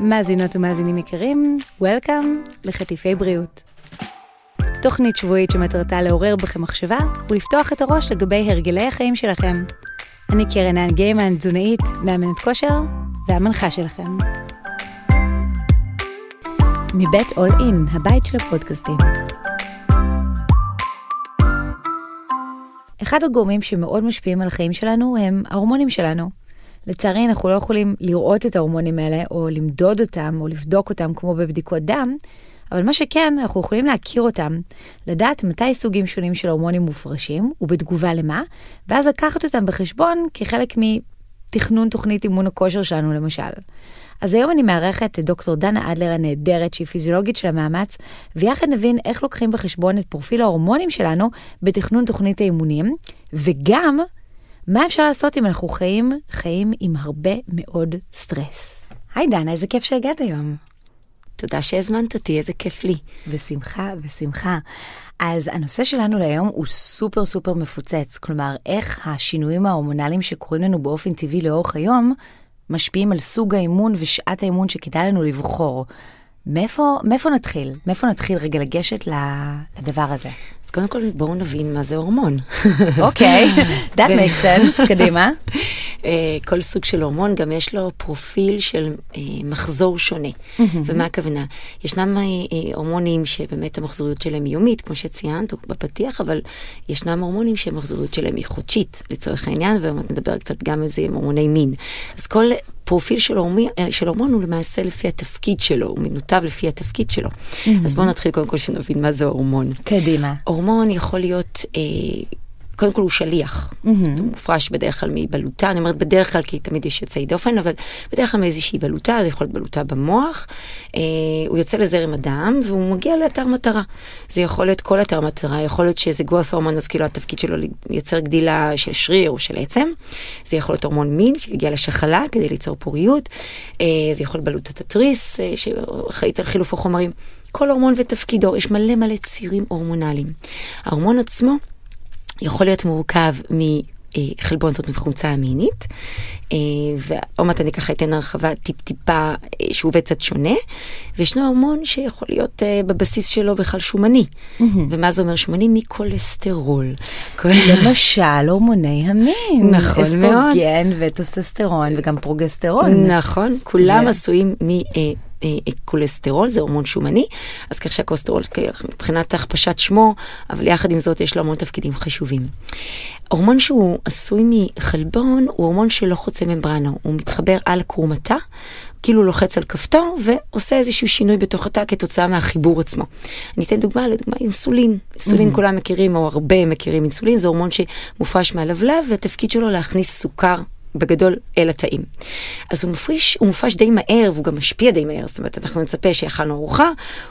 מאזינות ומאזינים יקרים, Welcome לחטיפי בריאות. תוכנית שבועית שמטרתה לעורר בכם מחשבה ולפתוח את הראש לגבי הרגלי החיים שלכם. אני קרן גיימן, תזונאית, מאמנת כושר והמנחה שלכם. מבית אול אין, הבית של הפודקאסטים. אחד הגורמים שמאוד משפיעים על החיים שלנו הם ההורמונים שלנו. לצערי אנחנו לא יכולים לראות את ההורמונים האלה, או למדוד אותם, או לבדוק אותם כמו בבדיקות דם, אבל מה שכן, אנחנו יכולים להכיר אותם, לדעת מתי סוגים שונים של הורמונים מופרשים, ובתגובה למה, ואז לקחת אותם בחשבון כחלק מתכנון תוכנית אימון הכושר שלנו למשל. אז היום אני מארחת את דוקטור דנה אדלר הנהדרת, שהיא פיזיולוגית של המאמץ, ויחד נבין איך לוקחים בחשבון את פרופיל ההורמונים שלנו בתכנון תוכנית האימונים, וגם מה אפשר לעשות אם אנחנו חיים חיים עם הרבה מאוד סטרס. היי דנה, איזה כיף שהגעת היום. תודה שהזמנת אותי, איזה כיף לי. בשמחה, בשמחה. אז הנושא שלנו להיום הוא סופר סופר מפוצץ, כלומר, איך השינויים ההורמונליים שקורים לנו באופן טבעי לאורך היום, משפיעים על סוג האימון ושעת האימון שכדאי לנו לבחור. מאיפה, מאיפה נתחיל? מאיפה נתחיל רגע לגשת לדבר הזה? אז קודם כל בואו נבין מה זה הורמון. אוקיי, that makes sense, קדימה. אה, כל סוג של הורמון גם יש לו פרופיל של אה, מחזור שונה. ומה הכוונה? ישנם אה, הורמונים שבאמת המחזוריות שלהם היא יומית, כמו שציינת, בפתיח, אבל ישנם הורמונים שהמחזוריות שלהם היא חודשית, לצורך העניין, ועוד נדבר קצת גם על זה עם הורמוני מין. אז כל פרופיל של, הורמי, של הורמון הוא למעשה לפי התפקיד שלו, הוא מנותב לפי התפקיד שלו. Mm-hmm. אז בואו נתחיל קודם כל שנבין מה זה הורמון. קדימה. הורמון יכול להיות... אה, קודם כל הוא שליח, mm-hmm. הוא מופרש בדרך כלל מבלוטה, אני אומרת בדרך כלל כי תמיד יש יוצאי דופן, אבל בדרך כלל מאיזושהי בלוטה, זה יכול להיות בלוטה במוח, אה, הוא יוצא לזרם הדם והוא מגיע לאתר מטרה. זה יכול להיות כל אתר מטרה, יכול להיות שזה גרוף הורמון, אז כאילו התפקיד שלו לייצר גדילה של שריר או של עצם, זה יכול להיות הורמון מין שיגיע לשחלה כדי ליצור פוריות, אה, זה יכול להיות בלוטת התריס אה, שאחראית על חילוף החומרים. כל הורמון ותפקידו, יש מלא מלא צירים הורמונליים. ההורמון עצמו, יכול להיות מורכב מחלבון, זאת מחומצה אמינית, אה, ועוד מעט אני ככה אתן הרחבה טיפ-טיפה אה, שהוא עובד קצת שונה, וישנו הורמון שיכול להיות אה, בבסיס שלו בכלל שומני. ומה זה אומר שומני? מכולסטרול. למשל הורמוני המין. נכון מאוד. אסטרוגן וטסטוסטרון וגם פרוגסטרון. נכון, כולם עשויים מ... כולסטרול, זה הורמון שומני, אז כך שהכולסטרול מבחינת הכפשת שמו, אבל יחד עם זאת יש לו המון תפקידים חשובים. הורמון שהוא עשוי מחלבון הוא הורמון שלא חוצה ממברנה, הוא מתחבר על קרומתה, כאילו לוחץ על כפתור ועושה איזשהו שינוי בתוך התא כתוצאה מהחיבור עצמו. אני אתן דוגמה, לדוגמה אינסולין. אינסולין mm-hmm. כולם מכירים, או הרבה מכירים אינסולין, זה הורמון שמופרש מהלבלב, והתפקיד שלו להכניס סוכר בגדול אל התאים. אז הוא מופרש, הוא מופרש די מהר והוא גם משפיע די מהר, זאת אומרת אנחנו נצפה שאכלנו ארוחה,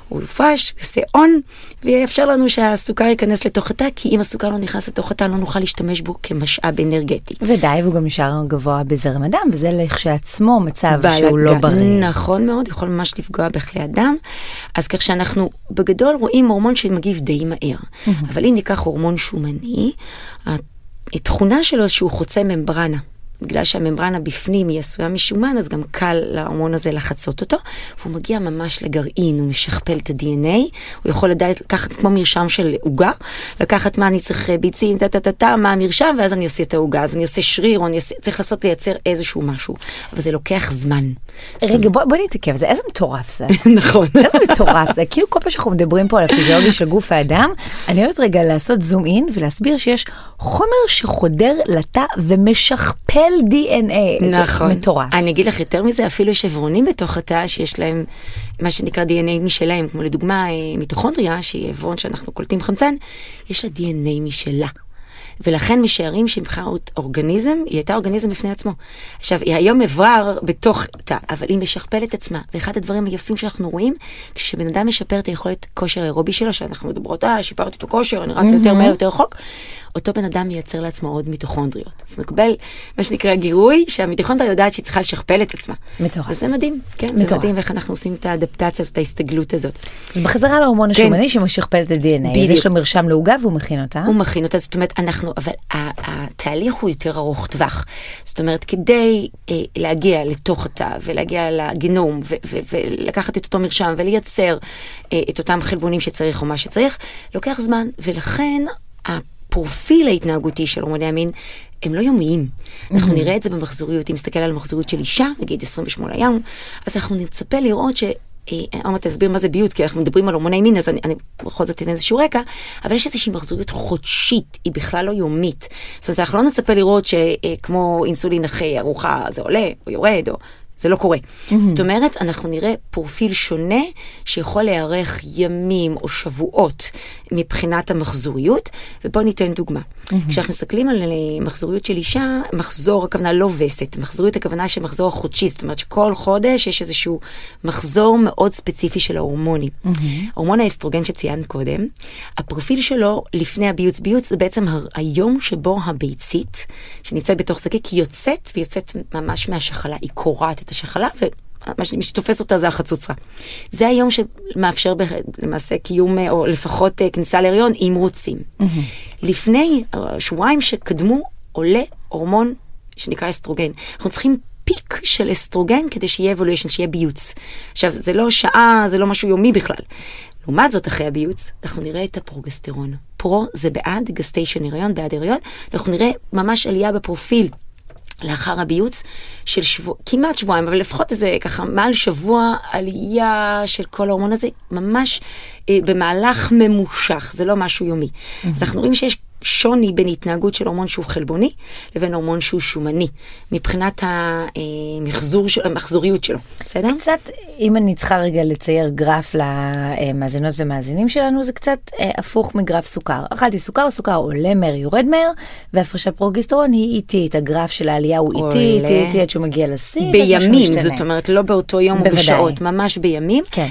הוא יופרש, יעשה און, ויאפשר לנו שהסוכר ייכנס לתוך התא, כי אם הסוכר לא נכנס לתוך התא לא נוכל להשתמש בו כמשאב אנרגטי. ודי, והוא גם נשאר גבוה בזרם הדם, וזה לכשעצמו מצב בלגן, שהוא לא בריא. נכון מאוד, יכול ממש לפגוע בכלי הדם. אז כך שאנחנו בגדול רואים הורמון שמגיב די מהר. אבל אם ניקח הורמון שומני, התכונה שלו שהוא חוצה ממברנה. בגלל שהממברנה בפנים היא עשויה משומן, אז גם קל להורמון הזה לחצות אותו, והוא מגיע ממש לגרעין, הוא משכפל את ה-DNA, הוא יכול לדעת לקחת כמו מרשם של עוגה, לקחת מה אני צריך אה, ביצים, טה טה טה טה, מה המרשם, ואז אני עושה את העוגה, אז אני עושה שריר, או אני עושה, צריך לעשות לייצר איזשהו משהו, אבל זה לוקח זמן. רגע, בוא, בוא נתעכב, זה איזה מטורף זה. נכון. איזה מטורף זה, כאילו כל פעם שאנחנו מדברים פה על הפיזיולוגיה של גוף האדם, אני אוהבת רגע לעשות זום אין ולהסביר שיש חומר שחודר לתא ומשכפל של DNA. נכון. זה מטורף. אני אגיד לך יותר מזה, אפילו יש עברונים בתוך התא שיש להם מה שנקרא DNA משלהם, כמו לדוגמה אה, מיטוכונדריה, שהיא עברון שאנחנו קולטים חמצן, יש לה DNA משלה. ולכן משערים שמבחינת אורגניזם, היא הייתה אורגניזם בפני עצמו. עכשיו, היא היום אברר בתוך תא, אבל היא משכפלת עצמה. ואחד הדברים היפים שאנחנו רואים, כשבן אדם משפר את היכולת כושר האירובי שלו, שאנחנו מדברות, אה, שיפרתי את הכושר, אני רצה יותר מהר, יותר רחוק, אותו בן אדם מייצר לעצמו עוד מיטוכונדריות. אז מקבל מה שנקרא גירוי, שהמיטוכונדריה יודעת שהיא צריכה לשכפל את עצמה. מטורף. וזה מדהים, כן, מטורף. זה מדהים ואיך אנחנו עושים את האדפטציה הזאת, את ההסתגלות הזאת. אז בחזרה להורמון כן. השומני שמשכפל את ה-DNA, אז יש לו מרשם לעוגה והוא מכין אותה. הוא מכין אותה, זאת אומרת, אנחנו אנחנו, אבל התהליך הוא יותר ארוך טווח. זאת אומרת, כדי אה, להגיע לתוך התא ולהגיע לגנום ו- ו- ולקחת את אותו מרשם ולייצר אה, את אותם חלבונים שצריך או מה שצריך, לוקח זמן, ולכן הפרופיל ההתנהגותי של הורמוני המין הם לא יומיים. אנחנו נראה את זה במחזוריות, אם נסתכל על מחזוריות של אישה, נגיד 28 יום, אז אנחנו נצפה לראות ש... עוד מעט תסביר מה זה ביוץ, כי אנחנו מדברים על הורמוני מין, אז אני, אני בכל זאת אתן איזשהו רקע, אבל יש איזושהי מחזוריות חודשית, היא בכלל לא יומית. זאת אומרת, אנחנו לא נצפה לראות שכמו אינסולין אחרי ארוחה זה עולה או יורד, או זה לא קורה. Mm-hmm. זאת אומרת, אנחנו נראה פרופיל שונה שיכול להיערך ימים או שבועות מבחינת המחזוריות, ובואו ניתן דוגמה. Mm-hmm. כשאנחנו מסתכלים על אה, מחזוריות של אישה, מחזור הכוונה לא וסת, מחזוריות הכוונה שמחזור החודשי, זאת אומרת שכל חודש יש איזשהו מחזור מאוד ספציפי של ההורמונים. Mm-hmm. הורמון האסטרוגן שציינת קודם, הפרופיל שלו לפני הביוץ, ביוץ זה בעצם היום שבו הביצית, שנמצאת בתוך זקיק, יוצאת ויוצאת ממש מהשחלה, היא קורעת את השחלה, ומה שתופס אותה זה החצוצרה. זה היום שמאפשר למעשה קיום, או לפחות אה, כניסה להריון, אם רוצים. Mm-hmm. לפני שבועיים שקדמו, עולה הורמון שנקרא אסטרוגן. אנחנו צריכים peak של אסטרוגן כדי שיהיה ovulation, שיהיה ביוץ. עכשיו, זה לא שעה, זה לא משהו יומי בכלל. לעומת זאת, אחרי הביוץ, אנחנו נראה את הפרוגסטרון. pro זה בעד gestation הריון, בעד הריון, אנחנו נראה ממש עלייה בפרופיל. לאחר הביוץ של שבוע, כמעט שבועיים, אבל לפחות איזה ככה מעל שבוע עלייה של כל ההורמון הזה, ממש אה, במהלך ממושך, זה לא משהו יומי. Mm-hmm. אז אנחנו רואים שיש שוני בין התנהגות של הורמון שהוא חלבוני לבין הורמון שהוא שומני, מבחינת המחזור של, המחזוריות שלו, בסדר? קצת, אם אני צריכה רגע לצייר גרף למאזינות ומאזינים שלנו, זה קצת אה, הפוך מגרף סוכר. אכלתי סוכר, סוכר עולה מהר, יורד מהר, והפרשת פרוגיסטרון היא איטית, הגרף של העלייה הוא איטי, איטי, איטי, עד שהוא מגיע לשיא. בימים, זאת אומרת, לא באותו יום. או בשעות, ממש בימים. כן.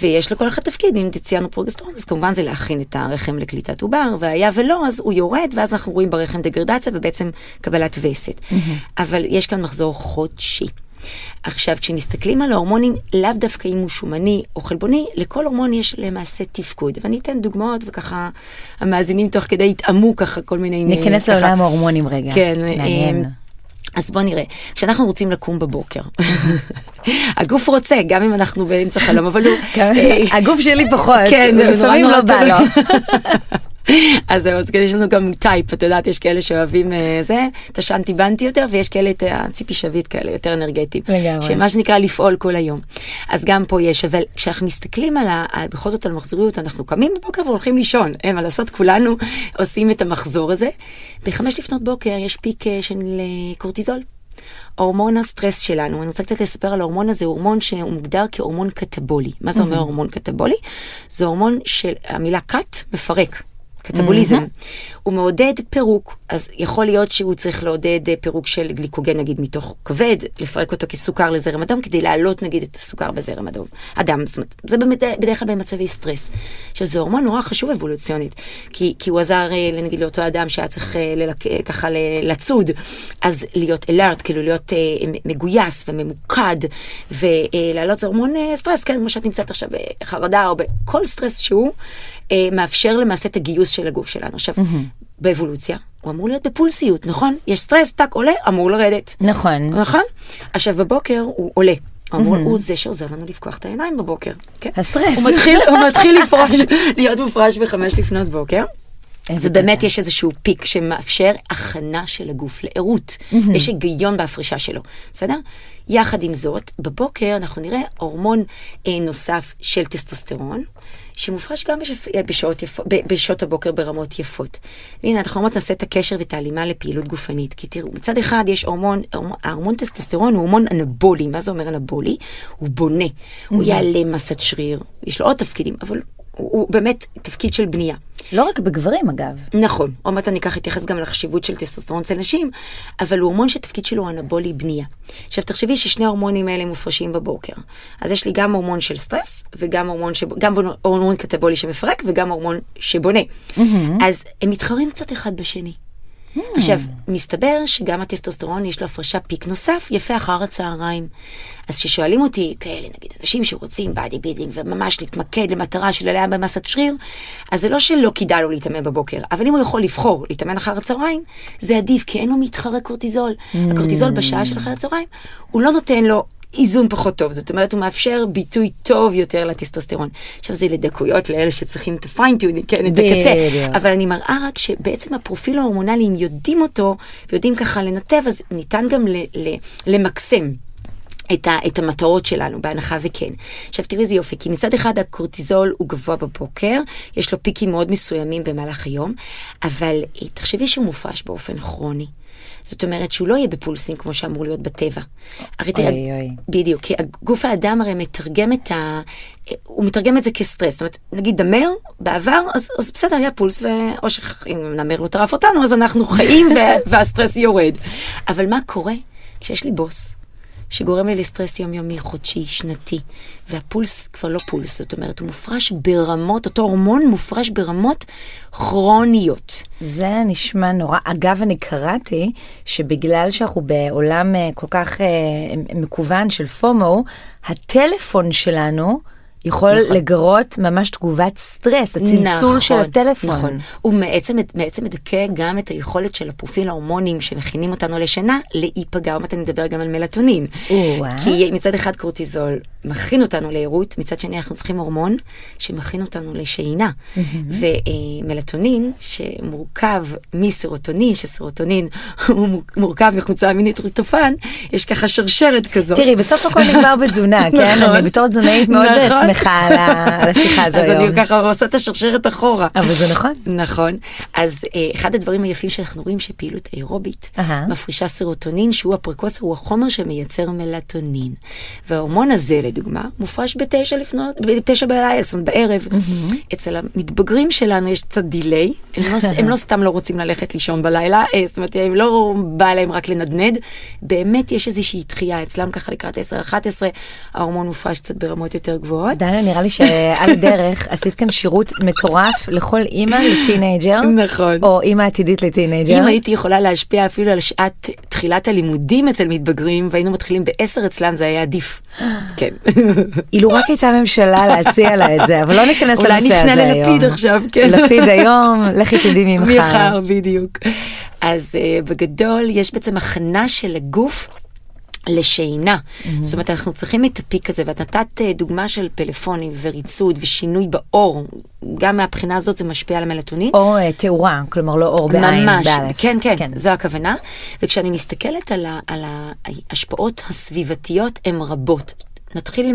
ויש לכל אחד תפקיד, אם ציינו פרוגיסטרון, אז כמובן זה להכין את הרחם לקליטת עובר, והיה ולא, אז הוא יורד, ואז אנחנו רואים ברחם דגרדציה ובעצם קבלת וסת. אבל יש כאן מחזור חודשי. עכשיו, כשמסתכלים על ההורמונים, לאו דווקא אם הוא שומני או חלבוני, לכל הורמון יש למעשה תפקוד. ואני אתן דוגמאות, וככה המאזינים תוך כדי יטעמו ככה כל מיני... ניכנס ככה, לעולם ההורמונים רגע. כן, מעניין. אז בוא נראה, כשאנחנו רוצים לקום בבוקר, הגוף רוצה, גם אם אנחנו באמצע חלום, אבל הוא... הגוף שלי פחות, כן, לפעמים לא בא לו. אז זהו, אז יש לנו גם type, את יודעת, יש כאלה שאוהבים זה, את השנטי בנטי יותר, ויש כאלה את הציפי שביט כאלה, יותר אנרגטיים. לגמרי. שמה שנקרא לפעול כל היום. אז גם פה יש, אבל כשאנחנו מסתכלים על, ה, על בכל זאת על מחזוריות, אנחנו קמים בבוקר והולכים לישון, אין מה לעשות, כולנו עושים את המחזור הזה. בחמש לפנות בוקר יש peak של קורטיזול. הורמון הסטרס שלנו, אני רוצה קצת לספר על ההורמון הזה, הורמון שהוא מוגדר כהורמון קטבולי. מה זה אומר הורמון קטבולי? זה הורמון של המילה קט, מפרק. קטבוליזם. Mm-hmm. הוא מעודד פירוק, אז יכול להיות שהוא צריך לעודד פירוק של גליקוגן נגיד מתוך כבד, לפרק אותו כסוכר לזרם אדום, כדי להעלות נגיד את הסוכר בזרם אדום. אדם, זאת אומרת, זה בדרך כלל במצבי סטרס. עכשיו זה הורמון נורא חשוב אבולוציונית, כי, כי הוא עזר נגיד לאותו אדם שהיה צריך ללק, ככה לצוד, אז להיות אלארט, כאילו להיות מגויס וממוקד, ולהעלות זה הורמון סטרס, כן, כמו שאת נמצאת עכשיו בחרדה או בכל סטרס שהוא. מאפשר למעשה את הגיוס של הגוף שלנו. עכשיו, mm-hmm. באבולוציה, הוא אמור להיות בפולסיות, נכון? יש סטרס, טאק, עולה, אמור לרדת. נכון. נכון? עכשיו, בבוקר הוא עולה. הוא אמור, הוא זה שעוזר לנו לפקוח את העיניים בבוקר. כן? הסטרס. הוא מתחיל, הוא מתחיל לפרוש, להיות מופרש בחמש לפנות בוקר. ובאמת יש איזשהו peak שמאפשר הכנה של הגוף לערות. יש היגיון בהפרשה שלו, בסדר? יחד עם זאת, בבוקר אנחנו נראה הורמון אה, נוסף של טסטוסטרון, שמופרש גם בשפ... בשעות, יפ... בשעות הבוקר ברמות יפות. והנה, אנחנו אומרות נעשה את הקשר ואת ההלימה לפעילות גופנית. כי תראו, מצד אחד יש הורמון, ההורמון טסטוסטרון הוא הורמון אנבולי. מה זה אומר אנבולי? הוא בונה, הוא יעלה מסת שריר, יש לו עוד תפקידים, אבל הוא, הוא באמת תפקיד של בנייה. לא רק בגברים אגב. נכון, עוד מעט אני ככה אתייחס גם לחשיבות של טסטוסטרון אצל נשים, אבל הוא הורמון שהתפקיד שלו הוא אנבולי בנייה. עכשיו תחשבי ששני ההורמונים האלה מופרשים בבוקר. אז יש לי גם הורמון של סטרס, וגם הורמון, שבו, גם הורמון קטבולי שמפרק, וגם הורמון שבונה. Mm-hmm. אז הם מתחרים קצת אחד בשני. עכשיו, מסתבר שגם הטסטוסטרון יש לו הפרשה peak נוסף, יפה אחר הצהריים. אז כששואלים אותי כאלה, נגיד, אנשים שרוצים body building וממש להתמקד למטרה של עלייה במסת שריר, אז זה לא שלא כדאי לו להתאמן בבוקר, אבל אם הוא יכול לבחור להתאמן אחר הצהריים, זה עדיף, כי אין לו מתחרה קורטיזול. הקורטיזול בשעה של אחר הצהריים, הוא לא נותן לו איזון פחות טוב, זאת אומרת, הוא מאפשר ביטוי טוב יותר לטסטוסטרון. עכשיו, זה לדקויות לאלה שצריכים את ה fine tuning, כן, את הקצה. אבל אני מראה רק שבעצם הפרופיל ההורמונלי, אם יודעים אותו, ויודעים ככה לנתב, אז ניתן גם למקסם. את, ה, את המטרות שלנו, בהנחה וכן. עכשיו תראי איזה יופי, כי מצד אחד הקורטיזול הוא גבוה בבוקר, יש לו פיקים מאוד מסוימים במהלך היום, אבל אה, תחשבי שהוא מופרש באופן כרוני. זאת אומרת שהוא לא יהיה בפולסים כמו שאמור להיות בטבע. הרי תראה, אוי, אוי. בדיוק, כי גוף האדם הרי מתרגם את ה... הוא מתרגם את זה כסטרס, זאת אומרת, נגיד נמר בעבר, אז, אז בסדר, היה פולס. או שאם נמר לא טרף אותנו, אז אנחנו חיים. והסטרס יורד. אבל מה קורה כשיש לי בוס? שגורם לי לסטרס יומיומי, חודשי, שנתי, והפולס כבר לא פולס, זאת אומרת, הוא מופרש ברמות, אותו הורמון מופרש ברמות כרוניות. זה נשמע נורא. אגב, אני קראתי שבגלל שאנחנו בעולם אה, כל כך אה, מקוון של FOMO, הטלפון שלנו יכול נכון. לגרות ממש תגובת סטרס, הצלצול של הטלפון. נכון. הוא בעצם, בעצם מדכא גם את היכולת של הפרופיל ההורמונים שמכינים אותנו לשינה, להיפגע, עוד מעט אני מדבר גם על מלטונין. או-אה. כי מצד אחד קורטיזול מכין אותנו לערות, מצד שני אנחנו צריכים הורמון שמכין אותנו לשינה. ומלטונין, שמורכב מסרוטונין, שסרוטונין הוא מורכב מחומצה אמינית טריטופן, יש ככה שרשרת כזאת. תראי, בסוף הכל נגמר בתזונה, כן? נכון. אני בתור תזונאית מאוד נכון. שמחה על השיחה הזו אז היום. אני ככה עושה את השרשרת אחורה. אבל זה נכון. נכון. אז אה, אחד הדברים היפים שאנחנו רואים שפעילות אירובית. מפרישה סרוטונין, שהוא ה precursor, הוא החומר שמייצר מלטונין. וההורמון הזה, לדוגמה, מופרש בתשע לפנות, בתשע בלילה, זאת אומרת בערב. אצל המתבגרים שלנו יש קצת delay, הם לא, הם לא סתם לא רוצים ללכת לישון בלילה, אה, זאת אומרת, הם לא בא להם רק לנדנד, באמת יש איזושהי דחייה, אצלם ככה לקראת 10-11, ההורמון מופרש קצת ברמות יותר גבוהות. דנה, נראה לי שעל הדרך עשית כאן שירות מטורף לכל אימא ל teenager. נכון. או אימא עתידית ל teenager. אם הייתי יכולה להשפיע אפילו על שעת תחילת הלימודים אצל מתבגרים, והיינו מתחילים בעשר אצלם, זה היה עדיף. כן. אילו רק הייתה ממשלה להציע לה את זה, אבל לא ניכנס אולי לנושא הזה נפנה היום. ללפיד עכשיו, כן. לפיד היום, לכי תדעי ממחר. מחר, בדיוק. אז uh, בגדול, יש בעצם הכנה של הגוף. לשינה. Mm-hmm. זאת אומרת, אנחנו צריכים את הפיק הזה, ואת נתת אה, דוגמה של פלאפונים וריצוד ושינוי באור, גם מהבחינה הזאת זה משפיע על המלטונין. או אה, תאורה, כלומר לא אור בעין, ממש, באלף. כן, כן, כן, זו הכוונה. וכשאני מסתכלת על, ה, על ההשפעות הסביבתיות, הן רבות. נתחיל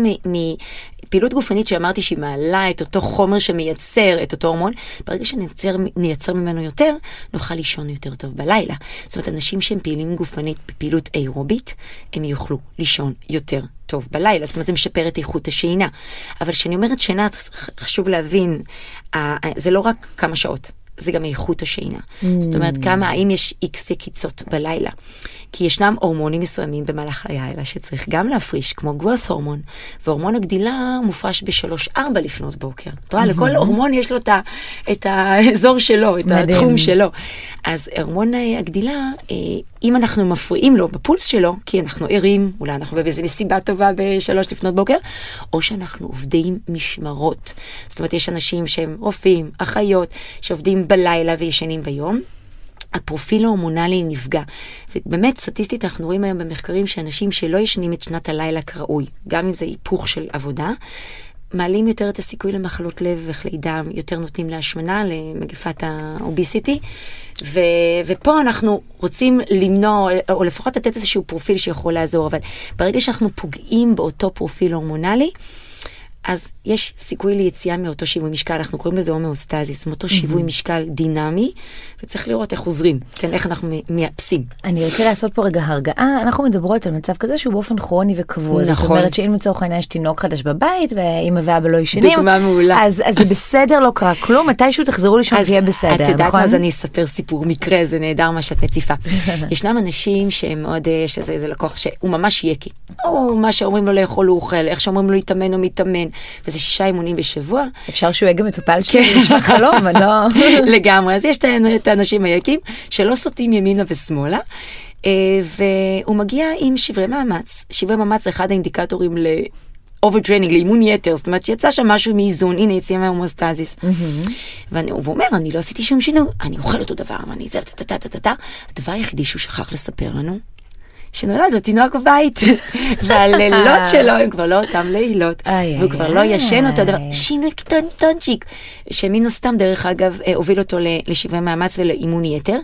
מפעילות גופנית שאמרתי שהיא מעלה את אותו חומר שמייצר את אותו הורמון, ברגע שנייצר נייצר ממנו יותר, נוכל לישון יותר טוב בלילה. זאת אומרת, אנשים שהם פעילים גופנית בפעילות אירובית, הם יוכלו לישון יותר טוב בלילה, זאת אומרת, זה משפר את איכות השינה. אבל כשאני אומרת שינה, חשוב להבין, זה לא רק כמה שעות. זה גם איכות השינה. Mm. זאת אומרת, כמה, האם יש איקס יקיצות בלילה. כי ישנם הורמונים מסוימים במהלך הלילה שצריך גם להפריש, כמו growth הורמון, והורמון הגדילה מופרש בשלוש-ארבע לפנות בוקר. את רואה, לכל הורמון יש לו את, ה, את האזור שלו, את מדהים. התחום שלו. אז הורמון הגדילה, אם אנחנו מפריעים לו בפולס שלו, כי אנחנו ערים, אולי אנחנו באיזה מסיבה טובה בשלוש לפנות בוקר, או שאנחנו עובדים משמרות. זאת אומרת, יש אנשים שהם רופאים, אחיות, שעובדים בלילה וישנים ביום. הפרופיל ההורמונלי נפגע. ובאמת, סטטיסטית, אנחנו רואים היום במחקרים שאנשים שלא ישנים את שנת הלילה כראוי, גם אם זה היפוך של עבודה, מעלים יותר את הסיכוי למחלות לב וכלי דם, יותר נותנים להשמנה, למגפת האוביסיטי. ו- ופה אנחנו רוצים למנוע, או לפחות לתת איזשהו פרופיל שיכול לעזור, אבל ברגע שאנחנו פוגעים באותו פרופיל הורמונלי, אז יש סיכוי ליציאה מאותו שיווי משקל, אנחנו קוראים לזה הומאוסטזיס, מאותו שיווי משקל דינמי, וצריך לראות איך חוזרים, כן, איך אנחנו מאפסים. אני רוצה לעשות פה רגע הרגעה, אנחנו מדברות על מצב כזה שהוא באופן כרוני וקבוע, נכון. זאת אומרת שאם לצורך העניין יש תינוק חדש בבית, ואמא ואבא לא ישנים, דוגמה מעולה. אז, זה בסדר, לא קרה כלום, מתישהו תחזרו לישון תהיה בסדר, את יודעת נכון? מה, אז אני אספר סיפור מקרה, זה נהדר מה שאת מציפה. ישנם אנשים שהם מאוד, יש איזה לקוח שהוא ממש יקי, או מה שאומרים לו לאכול הוא אוכל, איך שאומרים לו להתאמן הוא מתאמן. וזה שישה אימונים בשבוע. אפשר שהוא יהיה גם מטופל שלי, נשמע חלום, אני לא... לגמרי, אז יש את האנשים היקים שלא סוטים ימינה ושמאלה. אה, והוא מגיע עם שברי מאמץ. שברי מאמץ זה אחד האינדיקטורים ל... overtraining, לאימון יתר, זאת אומרת שיצא שם משהו מאיזון, הנה יציאה מההומוסטזיס. ואני- והוא אומר, אני לא עשיתי שום שינוי, אני אוכל אותו דבר, ואני זה, טה טה טה טה טה. הדבר היחידי שהוא שכח לספר לנו, שנולד לו תינוק בבית, והלילות שלו הם כבר לא אותם לילות, והוא כבר לא ישן אותו דבר. שינוי קטנטונצ'יק, שמן הסתם דרך אגב אה, הוביל אותו ל- לשברי מאמץ ולאימון יתר.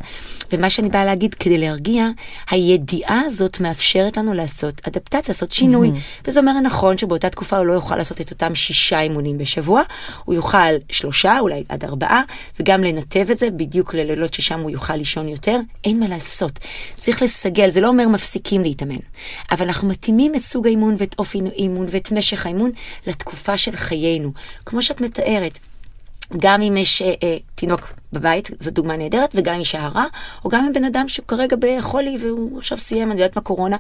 ומה שאני באה להגיד, כדי להרגיע, הידיעה הזאת מאפשרת לנו לעשות אדפטציה, לעשות שינוי. וזה אומר נכון שבאותה תקופה הוא לא יוכל לעשות את אותם שישה אימונים בשבוע, הוא יוכל שלושה, אולי עד ארבעה, וגם לנתב את זה בדיוק ללילות ששם הוא יוכל לישון יותר. אין מה לעשות. צריך לסגל, זה לא אומר מפסיקים להתאמן, אבל אנחנו מתאימים את סוג האימון ואת אופי האימון ואת משך האימון לתקופה של חיינו. כמו שאת מתארת, גם אם יש אה, אה, תינוק בבית, זו דוגמה נהדרת, וגם אם יש הערה, או גם אם בן אדם שהוא כרגע בחולי והוא עכשיו סיים, אני יודעת מה קורונה,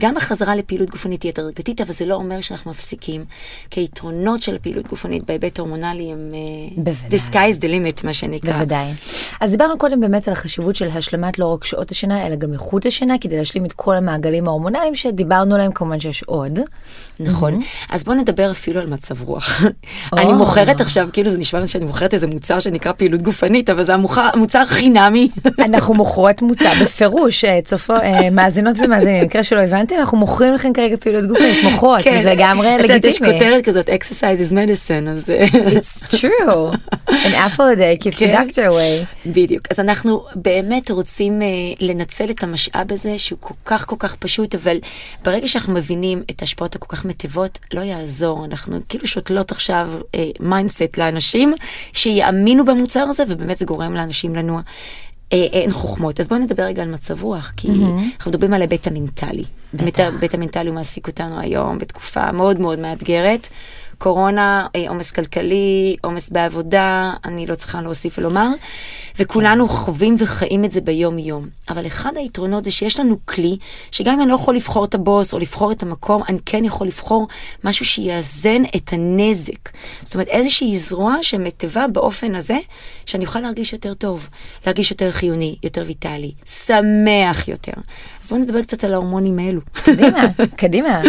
גם החזרה לפעילות גופנית היא הדרגתית, אבל זה לא אומר שאנחנו מפסיקים, כי היתרונות של הפעילות גופנית בהיבט ההורמונלי הם... אה, בוודאי. The sky is the limit, מה שנקרא. בוודאי. אז דיברנו קודם באמת על החשיבות של השלמת לא רק שעות השינה, אלא גם איכות השינה, כדי להשלים את כל המעגלים ההורמונליים שדיברנו עליהם, כמובן שיש עוד. נכון. אז בואו נדבר אפילו על מצב רוח. אני מוכרת עכשיו, כאילו זה נשמע שאני מוכרת איזה מוצר שנקרא פעילות גופנית, אבל זה המוכר- המוצר חינמי. אנחנו מוכרות מוצר בפירוש, אה, צופו, אה, מאזינות ומאזינים, במקרה שלא הבנתם, אנחנו מוכרים לכם כרגע פעילות גופנית, מוכרות, זה לגמרי כן. את יודעת, יש לגיטימי. כותרת כזאת, exercise is medicine, אז... אה, It's true. An apple a day keeps the כן. doctor away. בדיוק. אז אנחנו באמת רוצים לנצל את המשאב הזה, שהוא כל כך כל כך פשוט, אבל ברגע שאנחנו מבינים את ההשפעות הכל כך מטיבות, לא יעזור. אנחנו כאילו שותלות עכשיו mindset לאנשים שיאמינו במוצר הזה, ובאמת זה גורם לאנשים לנוע. אה, אה, אין חוכמות. אז בואו נדבר רגע על מצב רוח, כי אנחנו מדברים על ההיבט המנטלי. באמת ההיבט המנטלי הוא מעסיק אותנו היום בתקופה מאוד מאוד מאתגרת. קורונה, אה, עומס כלכלי, עומס בעבודה, אני לא צריכה להוסיף ולומר, וכולנו חווים וחיים את זה ביום-יום. אבל אחד היתרונות זה שיש לנו כלי, שגם אם אני לא יכול לבחור את הבוס או לבחור את המקום, אני כן יכול לבחור משהו שיאזן את הנזק. זאת אומרת, איזושהי זרוע שמטיבה באופן הזה, שאני אוכל להרגיש יותר טוב, להרגיש יותר חיוני, יותר ויטלי, שמח יותר. אז בואו נדבר קצת על ההורמונים האלו. קדימה, קדימה.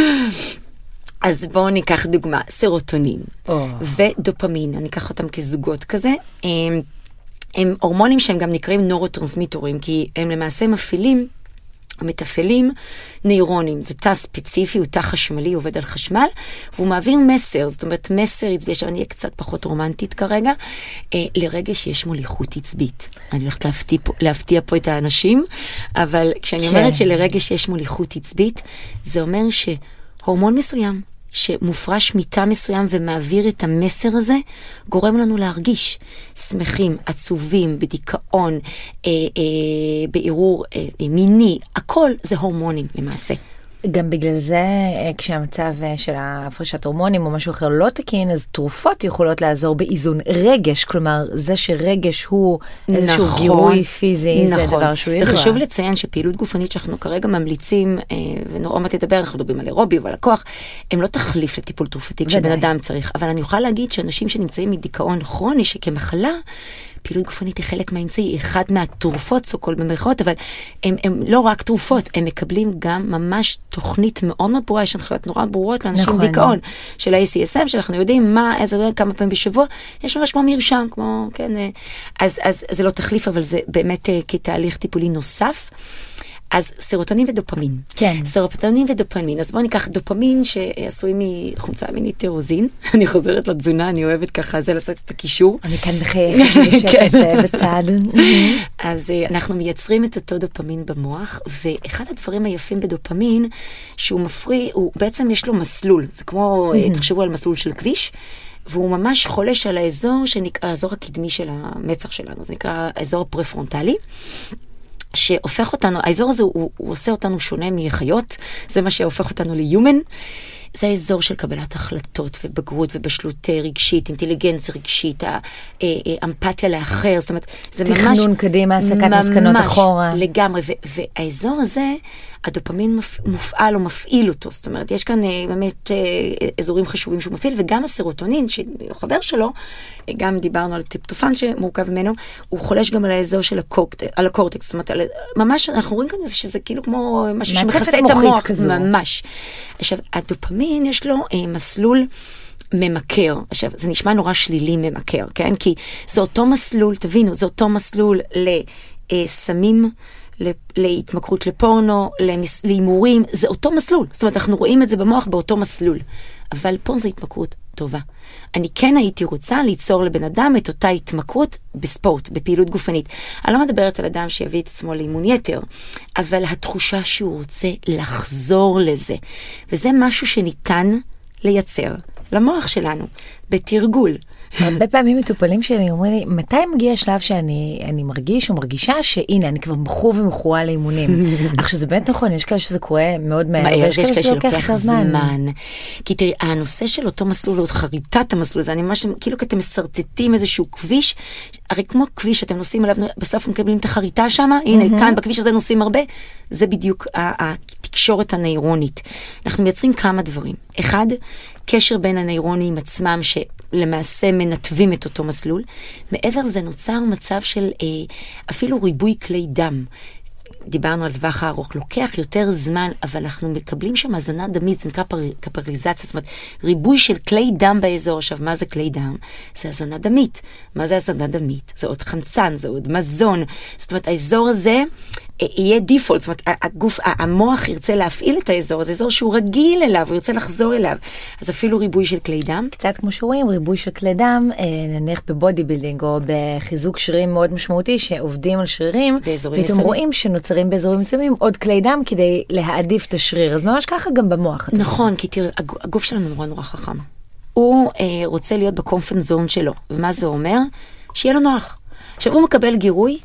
אז בואו ניקח דוגמה, סרוטונין או. ודופמין, אני אקח אותם כזוגות כזה. הם, הם הורמונים שהם גם נקראים נורוטרנסמיטורים, כי הם למעשה מפעילים, מתפעלים נוירונים. זה תא ספציפי, הוא תא חשמלי, עובד על חשמל, והוא מעביר מסר, זאת אומרת מסר עצבי, עכשיו אני אהיה קצת פחות רומנטית כרגע, אה, לרגע שיש מוליכות עצבית. אני הולכת להפתיע פה, להפתיע פה את האנשים, אבל כשאני כן. אומרת שלרגע שיש מוליכות עצבית, זה אומר שהורמון מסוים, שמופרש מתא מסוים ומעביר את המסר הזה, גורם לנו להרגיש שמחים, עצובים, בדיכאון, אה, אה, בערעור אה, מיני, הכל זה הורמונים למעשה. גם בגלל זה, אה, כשהמצב אה, של ההפרשת הורמונים או משהו אחר לא תקין, אז תרופות יכולות לעזור באיזון רגש, כלומר, זה שרגש הוא איזשהו נכון, גירוי פיזי, זה נכון. דבר שהוא ידוע. וחשוב לציין שפעילות גופנית שאנחנו כרגע ממליצים, אה, ונורא מעט תדבר, אנחנו מדברים על אירובי ועל הכוח, הם לא תחליף לטיפול תרופתי כשבן. אדם צריך. אבל אני יכולה להגיד שאנשים שנמצאים מדיכאון כרוני, שכמחלה, פעילות גופנית היא חלק מהאמצעי, היא אחת מהתרופות, סו קול במרכאות, אבל הם, הם לא רק תרופות, הם מקבלים גם ממש תוכנית מאוד מאוד ברורה, יש הנחיות נורא ברורות לאנשים נכון. דיכאון, של ה-ACSM, שאנחנו יודעים מה, איזה, כמה פעמים בשבוע, יש ממש כמו מרשם, כמו, כן, אה, אז, אז זה לא תחליף, אבל זה באמת אה, כתהליך טיפולי נוסף. אז סרוטונין ודופמין. כן. סרוטונין ודופמין. אז בואו ניקח דופמין שעשוי מחומצה מינית טירוזין. אני חוזרת לתזונה, אני אוהבת ככה זה לעשות את הקישור. אני כאן מחייכת בשקט בצד. אז אה, אנחנו מייצרים את אותו דופמין במוח, ואחד הדברים היפים בדופמין, שהוא מפריא, הוא בעצם יש לו מסלול, זה כמו, אה, תחשבו על מסלול של כביש. והוא ממש חולש על האזור שנקרא, האזור הקדמי של המצח שלנו, זה נקרא האזור הפרפרונטלי. שהופך אותנו, האזור הזה הוא, הוא עושה אותנו שונה מחיות, זה מה שהופך אותנו ליומן. זה האזור של קבלת החלטות ובגרות ובשלות אה, רגשית, אינטליגנציה רגשית, אה, אה, אמפתיה לאחר, זאת אומרת, זה ממש... תכנון קדימה, הסקת מסקנות אחורה. לגמרי, ו- והאזור הזה, הדופמין מופעל או מפעיל אותו, זאת אומרת, יש כאן באמת אזורים חשובים שהוא מפעיל, וגם הסרוטונין, שחבר שלו, גם דיברנו על טיפטופן שמורכב ממנו, הוא חולש גם על האזור של הקורטקס, על הקורטקס, זאת אומרת, על, ממש, אנחנו רואים כאן שזה כאילו כמו משהו שמכסה את המוח, כזו. ממש. עכשיו, הדופמין יש לו אה, מסלול ממכר. עכשיו, זה נשמע נורא שלילי ממכר, כן? כי זה אותו מסלול, תבינו, זה אותו מסלול לסמים. להתמכרות לפורנו, להימורים, זה אותו מסלול. זאת אומרת, אנחנו רואים את זה במוח באותו מסלול. אבל פה זו התמכרות טובה. אני כן הייתי רוצה ליצור לבן אדם את אותה התמכרות בספורט, בפעילות גופנית. אני לא מדברת על אדם שיביא את עצמו לאימון יתר, אבל התחושה שהוא רוצה לחזור לזה. וזה משהו שניתן לייצר למוח שלנו, בתרגול. הרבה פעמים מטופלים שלי אומרים לי, מתי מגיע השלב שאני מרגיש או מרגישה שהנה, אני כבר מכור ומכורה לאימונים. עכשיו, זה באמת נכון, יש כאלה שזה קורה מאוד מהר, ויש כאלה שזה לוקח זמן. כי תראי, הנושא של אותו מסלול, או חריטת המסלול הזה, אני ממש, כאילו אתם משרטטים איזשהו כביש, הרי כמו כביש שאתם נוסעים עליו, בסוף מקבלים את החריטה שם, הנה, כאן בכביש הזה נוסעים הרבה, זה בדיוק התקשורת הנוירונית. אנחנו מייצרים כמה דברים. אחד, קשר בין הנוירונים עצמם, שלמעשה מנתבים את אותו מסלול. מעבר לזה נוצר מצב של אה, אפילו ריבוי כלי דם. דיברנו על טווח הארוך, לוקח יותר זמן, אבל אנחנו מקבלים שם הזנה דמית, זה נקרא פר, קפריזציה, זאת אומרת, ריבוי של כלי דם באזור. עכשיו, מה זה כלי דם? זה הזנה דמית. מה זה הזנה דמית? זה עוד חמצן, זה עוד מזון. זאת אומרת, האזור הזה... יהיה default, זאת אומרת, הגוף, המוח ירצה להפעיל את האזור הזה, אזור שהוא רגיל אליו, הוא ירצה לחזור אליו. אז אפילו ריבוי של כלי דם. קצת כמו שרואים, ריבוי של כלי דם, אה, נניח ב body building או בחיזוק שרירים מאוד משמעותי, שעובדים על שרירים, באזורים מסוימים. פתאום רואים שנוצרים באזורים מסוימים עוד כלי דם כדי להעדיף את השריר, אז ממש ככה גם במוח. נכון, כי תראה, הגוף שלנו נורא נורא חכם. הוא אה, רוצה להיות ב comfort zone שלו, ומה זה אומר? שיהיה לו נוח. עכשיו, הוא מקבל גירוי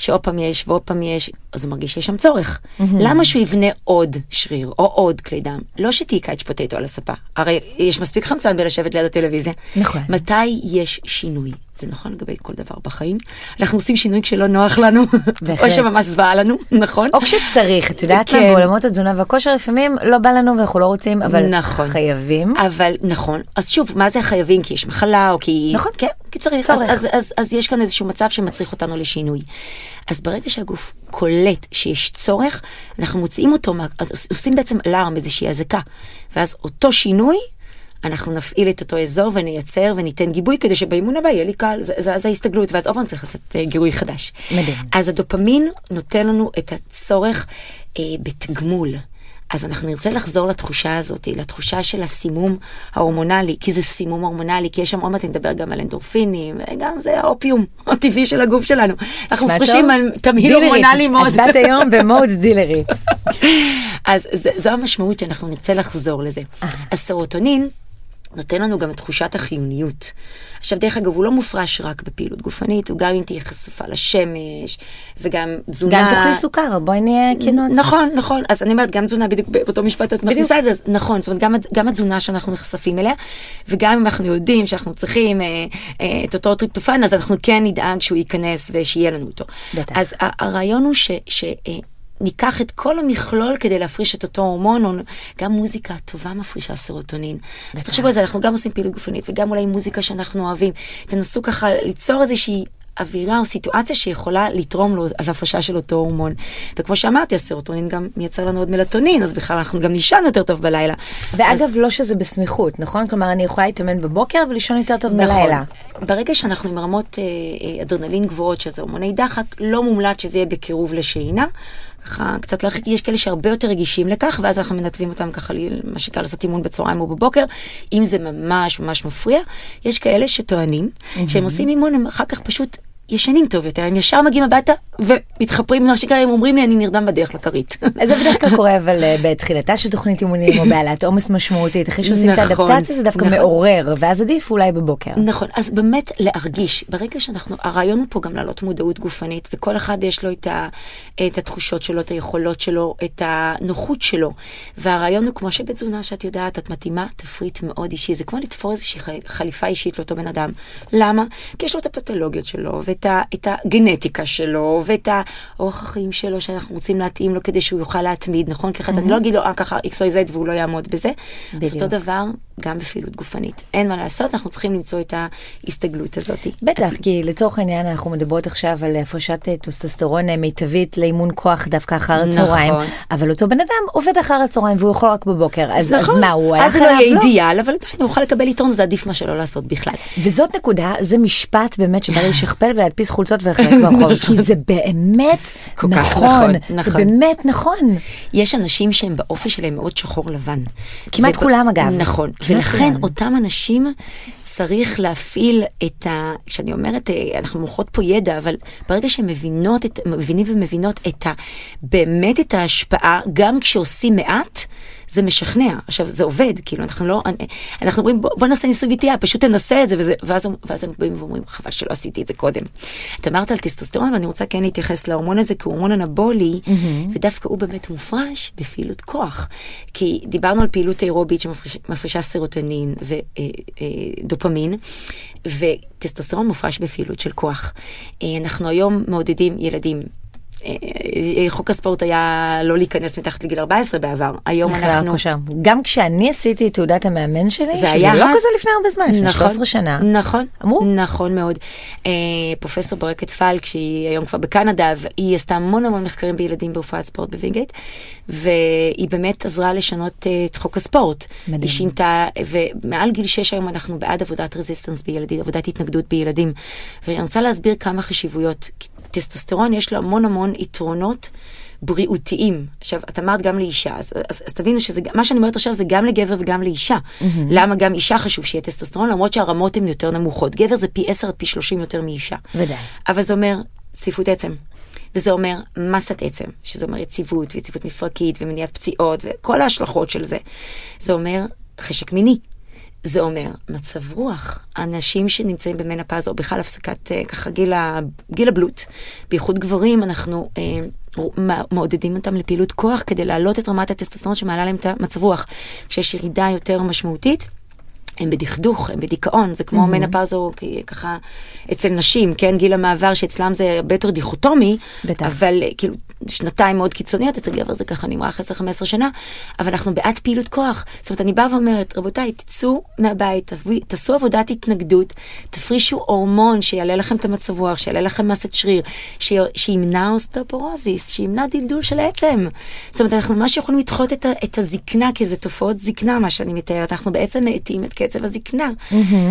שעוד פעם יש ועוד פעם יש, אז הוא מרגיש שיש שם צורך. Mm-hmm. למה שהוא יבנה עוד שריר או עוד כלי דם? לא שתהיי קייץ' פוטטו על הספה, הרי יש מספיק חמצן בלשבת ליד הטלוויזיה. נכון. מתי יש שינוי? זה נכון לגבי כל דבר בחיים. אנחנו עושים שינוי כשלא נוח לנו, או שממש זוועה לנו, נכון? או כשצריך, את יודעת מה, כן. בעולמות התזונה והכושר לפעמים לא בא לנו ואנחנו לא רוצים, אבל נכון. חייבים. אבל נכון, אז שוב, מה זה חייבים? כי יש מחלה או כי... נכון. כן, כי צריך. אז, אז, אז, אז יש כאן איזשהו מצב שמצריך אותנו לשינוי. אז ברגע שהגוף קולט שיש צורך, אנחנו מוציאים אותו, עושים בעצם אלארם, איזושהי אזעקה. ואז אותו שינוי אנחנו נפעיל את אותו אזור ונייצר וניתן גיבוי כדי שבאימון הבא יהיה לי קל, זה, זה, זה ההסתגלות, ואז עוד פעם צריך לעשות uh, גירוי חדש. מדהים. אז הדופמין נותן לנו את הצורך uh, בתגמול. אז אנחנו נרצה לחזור לתחושה הזאת, לתחושה של הסימום ההורמונלי, כי זה סימום הורמונלי, כי יש שם עוד מעט נדבר גם על אנדורפינים, וגם זה האופיום הטבעי של הגוף שלנו. אנחנו מפרישים על תמהיל הורמונלי מאוד. את באת היום במוד דילרית. אז זו המשמעות שאנחנו נרצה לחזור לזה. הסרוטונין נותן לנו גם את תחושת החיוניות. עכשיו, דרך אגב, הוא לא מופרש רק בפעילות גופנית, הוא גם אם תהיה חשופה לשמש, וגם תזונה... גם תאכלי סוכר, בואי נהיה כנות. נכון, נכון. אז אני אומרת, גם תזונה, בדיוק באותו משפט את מכניסה את זה, אז נכון, זאת אומרת, גם, גם התזונה שאנחנו נחשפים אליה, וגם אם אנחנו יודעים שאנחנו צריכים אה, אה, את אותו טריפטופן, אז אנחנו כן נדאג שהוא ייכנס ושיהיה לנו אותו. בטח. אז הרעיון הוא ש... ש אה, ניקח את כל המכלול כדי להפריש את אותו הורמון, גם מוזיקה טובה מפרישה סרוטונין. אז תחשבו על זה, אנחנו גם עושים פעילות גופנית וגם אולי מוזיקה שאנחנו אוהבים. תנסו ככה ליצור איזושהי אווירה או סיטואציה שיכולה לתרום לו על הפרשה של אותו הורמון. וכמו שאמרתי, הסרוטונין גם מייצר לנו עוד מלטונין, אז בכלל אנחנו גם נישן יותר טוב בלילה. ואגב, אז... לא שזה בסמיכות, נכון? כלומר, אני יכולה להתאמן בבוקר ולישון יותר טוב נכון. בלילה. ברגע שאנחנו עם רמות אה, אה, אדרנלין גבוהות, שזה הורמוני דחק, לא מומלץ שזה יהיה בקירוב לשינה. ככה קצת להרחיק, יש כאלה שהרבה יותר רגישים לכך, ואז אנחנו מנתבים אותם ככה, מה שקל לעשות אימון בצהריים או בבוקר, אם זה ממש ממש מפריע. יש כאלה שטוענים mm-hmm. שהם עושים אימון, הם אחר כך פשוט ישנים טוב יותר, הם ישר מגיעים הביתה ומתחפרים, מה שקרה, הם אומרים לי, אני נרדם בדרך לכרית. זה בדרך כלל קורה, אבל אה, בתחילתה של תוכנית אימונים, או בעלת עומס משמעותית, אחרי שעושים נכון, את האדפטציה זה דווקא נכון. מעורר, ואז עדיף אולי בבוקר. נכון, אז באמת להרגיש, ברגע שאנחנו, הרעיון הוא פה גם להעלות מודעות גופנית, וכל אחד יש לו את, ה, את התחושות שלו, את היכולות שלו, את הנוחות שלו, והרעיון הוא כמו שבתזונה שאת יודעת, את מתאימה תפריט מאוד אישי, זה כמו לתפור איזושהי חליפה אישית לאותו בן אדם. למה? כי יש לו את הפתולוגיות שלו, ואת את, ה, את הגנטיקה שלו, ואת האורח החיים שלו שאנחנו רוצים להתאים לו כדי שהוא יוכל להתמיד, נכון? כי אחרת אני לא אגיד לו, אה, ככה XYZ והוא לא יעמוד בזה. בדיוק. אז אותו דבר גם בפעילות גופנית. אין מה לעשות, אנחנו צריכים למצוא את ההסתגלות הזאת. בטח, כי לצורך העניין אנחנו מדברות עכשיו על הפרשת אה, טוסטסטרון אה, מיטבית לאימון כוח דווקא אחר נכון. הצהריים, אבל אותו בן אדם עובד אחר הצהריים והוא יכול רק בבוקר, אז, אז נכון, מה, הוא היה אז זה לא חייב יהיה לו? אידיאל, אבל עדיין הוא יוכל לקבל יתרון, זה עדיף מה שלא לעשות בכלל. וזאת נקודה, זה משפט באמת שבא לי לשכפל ולהדפיס חולצות ולחלק ברחוב, כי זה באמת נכון, נכון, זה נכון. באמת נכון. יש אנשים שהם באופי שלהם מאוד שחור לבן. כמעט כולם, אגב. נכון, ולכן כולם. אותם אנשים צריך להפעיל את ה... כשאני אומרת, אה, אנחנו מוכרות פה ידע, אבל ברגע שהם מבינות, את, מבינים ומבינות את ה... באמת את ההשפעה, גם כשעושים מעט, זה משכנע. עכשיו, זה עובד, כאילו, אנחנו לא... אנחנו אומרים, בוא, בוא נעשה ניסוי וטעייה, פשוט תנסה את זה, וזה, ואז, ואז הם באים ואומרים, חבל שלא עשיתי את זה קודם. את אמרת על טסטוסטרון, ואני רוצה כן להתייחס להורמון הזה, כי הוא הורמון אנבולי, ודווקא הוא באמת מופרש בפעילות כוח. כי דיברנו על פעילות אירובית שמפרישה סרוטונין ודופמין, וטסטוסטרון מופרש בפעילות של כוח. אה, אנחנו היום מעודדים ילדים. אה, חוק הספורט היה לא להיכנס מתחת לגיל 14 בעבר, היום לחדר אנחנו... כושר. גם כשאני עשיתי את תעודת המאמן שלי, זה שזה לא כזה לפני הרבה זמן, לפני נכון, 13 שנה. נכון, אמרו? נכון מאוד. אה, פרופסור ברקת פלק, שהיא היום כבר בקנדה, והיא עשתה המון המון מחקרים בילדים ברפואת ספורט בווינגייט, והיא באמת עזרה לשנות אה, את חוק הספורט. מדהים. היא שינתה, ומעל גיל 6 היום אנחנו בעד עבודת resistance בילדים, עבודת התנגדות בילדים. ואני רוצה להסביר כמה חשיבויות. טסטוסטרון יש לו המון המון יתרונות. בריאותיים. עכשיו, את אמרת גם לאישה, אז, אז, אז תבינו שזה, מה שאני אומרת עכשיו זה גם לגבר וגם לאישה. Mm-hmm. למה גם אישה חשוב שיהיה טסטוסטרון, למרות שהרמות הן יותר נמוכות. גבר זה פי 10 עד פי 30 יותר מאישה. ודאי. אבל זה אומר צפיפות עצם. וזה אומר מסת עצם, שזה אומר יציבות ויציבות מפרקית ומניעת פציעות וכל ההשלכות של זה. זה אומר חשק מיני. זה אומר מצב רוח. אנשים שנמצאים במנפז או בכלל הפסקת אה, ככה גיל, ה, גיל הבלוט, בייחוד גברים, אנחנו אה, מעודדים אותם לפעילות כוח כדי להעלות את רמת הטסטוסטרון שמעלה להם את המצב רוח. כשיש ירידה יותר משמעותית, הם בדכדוך, הם בדיכאון, זה כמו מנפאוזו ככה אצל נשים, כן, גיל המעבר שאצלם זה הרבה יותר דיכוטומי, בטח. אבל אה, כאילו שנתיים מאוד קיצוניות, אצל גבר זה ככה נמרח 10-15 שנה, אבל אנחנו בעד פעילות כוח. זאת אומרת, אני באה ואומרת, רבותיי, תצאו מהבית, תעשו עבודת התנגדות, תפרישו הורמון שיעלה לכם את המצב רוח, שיעלה לכם מסת שריר, ש... שימנע אוסטאופורוזיס, שימנע דלדול של עצם. זאת אומרת, אנחנו ממש יכולים לדחות את, ה... את הזקנה, כי זה תופעות זקנה, מה שאני מתארת, אנחנו בעצם מאטים את קצב הזקנה.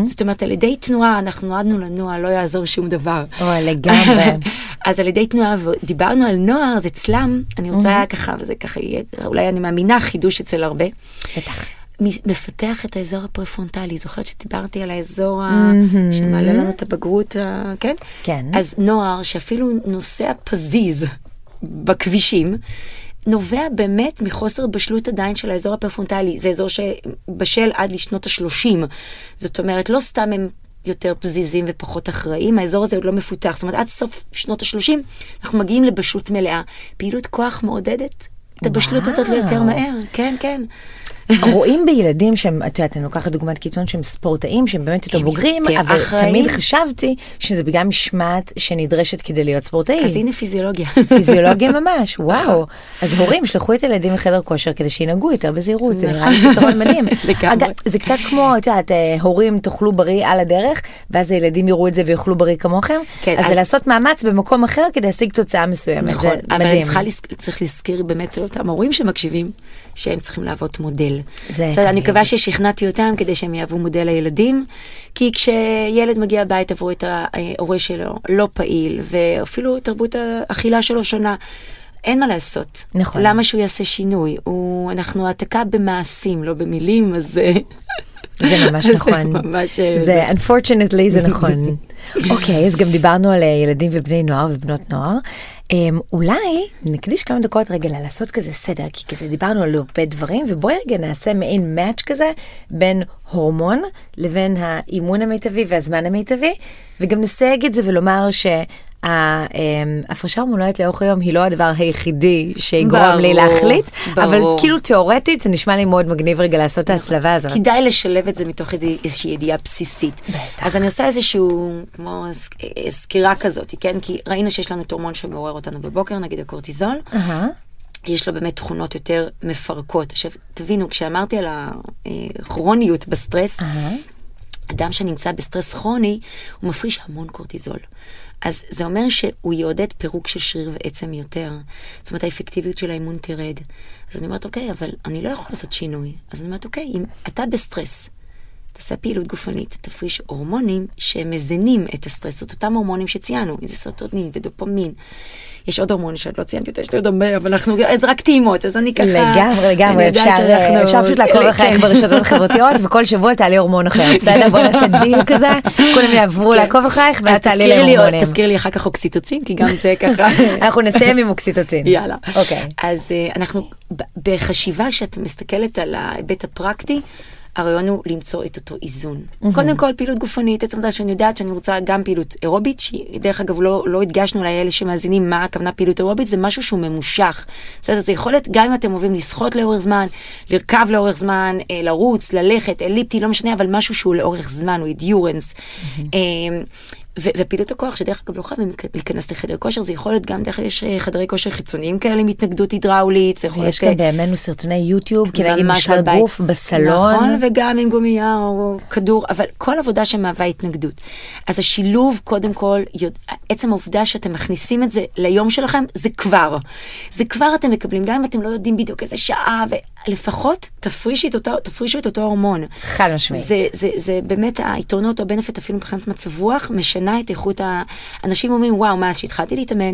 זאת אומרת, על ידי תנועה, אנחנו נועדנו לנוע, לא יעזור שום דבר. אוי, לגמרי. אז על ידי תנועה, ודיברנו על נוער, אז אצלם, אני רוצה ככה, וזה ככה יהיה, אולי אני מאמינה, חידוש אצל הרבה. בטח. מפתח את האזור הפרפרונטלי, זוכרת שדיברתי על האזור ה... שמעלה לנו את הבגרות. כן? כן. אז נוער שאפילו נוסע פזיז בכבישים, נובע באמת מחוסר בשלות עדיין של האזור הפרפרונטלי. זה אזור שבשל עד לשנות ה-30. זאת אומרת, לא סתם הם יותר פזיזים ופחות אחראיים, האזור הזה עוד לא מפותח. זאת אומרת, עד סוף שנות ה-30 אנחנו מגיעים לבשלות מלאה. פעילות כוח מעודדת את הבשלות הזאת ליותר וואו. מהר. כן, כן. רואים בילדים שהם, את יודעת, אני לוקחת דוגמת קיצון שהם ספורטאים, שהם באמת יותר בוגרים, אבל. תמיד חשבתי שזה בגלל משמעת שנדרשת כדי להיות ספורטאי. אז הנה פיזיולוגיה. פיזיולוגיה ממש, וואו. אז הורים, שלחו את הילדים לחדר כושר כדי שינהגו יותר בזהירות, זה נראה לי פתרון מדהים. לגמרי. זה קצת כמו, את יודעת, אה, הורים תאכלו בריא על הדרך, ואז הילדים יראו את זה ויאכלו בריא כמוכם, כן, אז זה לעשות מאמץ במקום אחר כדי להשיג תוצאה מסוימת, נכון, זה אבל מדהים. לז... צריך להזכיר באמת אותם ההורים שמקשיבים, שהם צריכים להוות מודל. זה בסדר, אני תמיד. מקווה ששכנעתי אותם כדי שהם יהוו מודל לילדים, כי כשילד מגיע הביתה והוא את ההורה שלו לא פעיל, ואפילו תרבות האכילה שלו שונה, אין מה לעשות. נכון. למה שהוא יעשה שינוי? הוא, אנחנו העתקה במעשים, לא במילים, אז... זה ממש זה נכון. ממש, אה, זה unfortunately זה נכון. אוקיי, אז גם דיברנו על אה, ילדים ובני נוער ובנות נוער. אמ, אולי נקדיש כמה דקות רגע לעשות כזה סדר, כי כזה דיברנו על הרבה דברים, ובואי רגע נעשה מעין מאץ' כזה בין הורמון לבין האימון המיטבי והזמן המיטבי, וגם נסייג את זה ולומר ההפרשה הומולרית לאורך היום היא לא הדבר היחידי שיגרום לי ברור, להחליט, אבל ברור. כאילו תיאורטית זה נשמע לי מאוד מגניב רגע לעשות את ההצלבה הזאת. כדאי לשלב את זה מתוך איזושהי ידיעה בסיסית. בטח. אז אני עושה איזשהו, כמו אה, סקירה כזאת, כן? כי ראינו שיש לנו את הורמון שמעורר אותנו בבוקר, נגיד הקורטיזול. אהה. יש לו באמת תכונות יותר מפרקות. עכשיו, תבינו, כשאמרתי על הכרוניות בסטרס, אהה. אדם שנמצא בסטרס כרוני, הוא מפריש המון קורטיזול. אז זה אומר שהוא יעודד פירוק של שריר ועצם יותר. זאת אומרת, האפקטיביות של האימון תרד. אז אני אומרת, אוקיי, אבל אני לא יכול לעשות שינוי. אז אני אומרת, אוקיי, אם אתה בסטרס, תעשה פעילות גופנית, תפריש הורמונים שמאזנים את הסטרס, את אותם הורמונים שציינו, אם זה סרוטונין ודופמין. יש עוד הורמונים שעוד לא ציינתי אותו, יש לי עוד הרבה, אבל אנחנו, זה רק טעימות, אז אני ככה... לגמרי, לגמרי, אפשר שאנחנו- אפשר פשוט לעקוב כן. אחריך ברשתות החברתיות, וכל שבוע תעלי הורמון אחר, בסדר? בוא נעשה דיל כזה, כולם יעברו כן. לעקוב אחריך, ואת אז תעלי עוד- להורמונים. תזכירי לי אחר כך אוקסיטוצין, כי גם זה ככה... אנחנו נסיים עם אוקסיטוצין. יאללה. אוקיי. אז uh, אנחנו, בחשיבה, כשאת מסתכלת על ההיבט הפרקטי, הרעיון הוא למצוא את אותו איזון. קודם כל, פעילות גופנית, עצם העובדה שאני יודעת שאני רוצה גם פעילות אירובית, שדרך אגב לא, לא הדגשנו לאלה שמאזינים מה הכוונה פעילות אירובית, זה משהו שהוא ממושך. בסדר, זה יכול להיות גם אם אתם אוהבים לשחות לאורך זמן, לרכב לאורך זמן, אה, לרוץ, ללכת, אליפטי, לא משנה, אבל משהו שהוא לאורך זמן, הוא אידיורנס. ו- ופעילות הכוח, שדרך אגב לא חייבים להיכנס לחדר כושר, זה יכול להיות גם דרך, יש אה, חדרי כושר חיצוניים כאלה עם התנגדות הידראולית, זה יכול להיות... גם אה, בימינו סרטוני יוטיוב, ממש משקל. גוף בסלון. נכון, וגם עם גומייה או כדור, אבל כל עבודה שמהווה התנגדות. אז השילוב, קודם כל, יודע, עצם העובדה שאתם מכניסים את זה ליום שלכם, זה כבר. זה כבר אתם מקבלים, גם אם אתם לא יודעים בדיוק איזה שעה, ולפחות תפרישי את אותו, תפרישו את אותו הורמון. חד משמעית. זה, זה, זה באמת היתרונות או הבנפיט אפילו מבחינת מצב רוח, משנה את איכות ה... אנשים אומרים, וואו, מאז שהתחלתי להתאמן,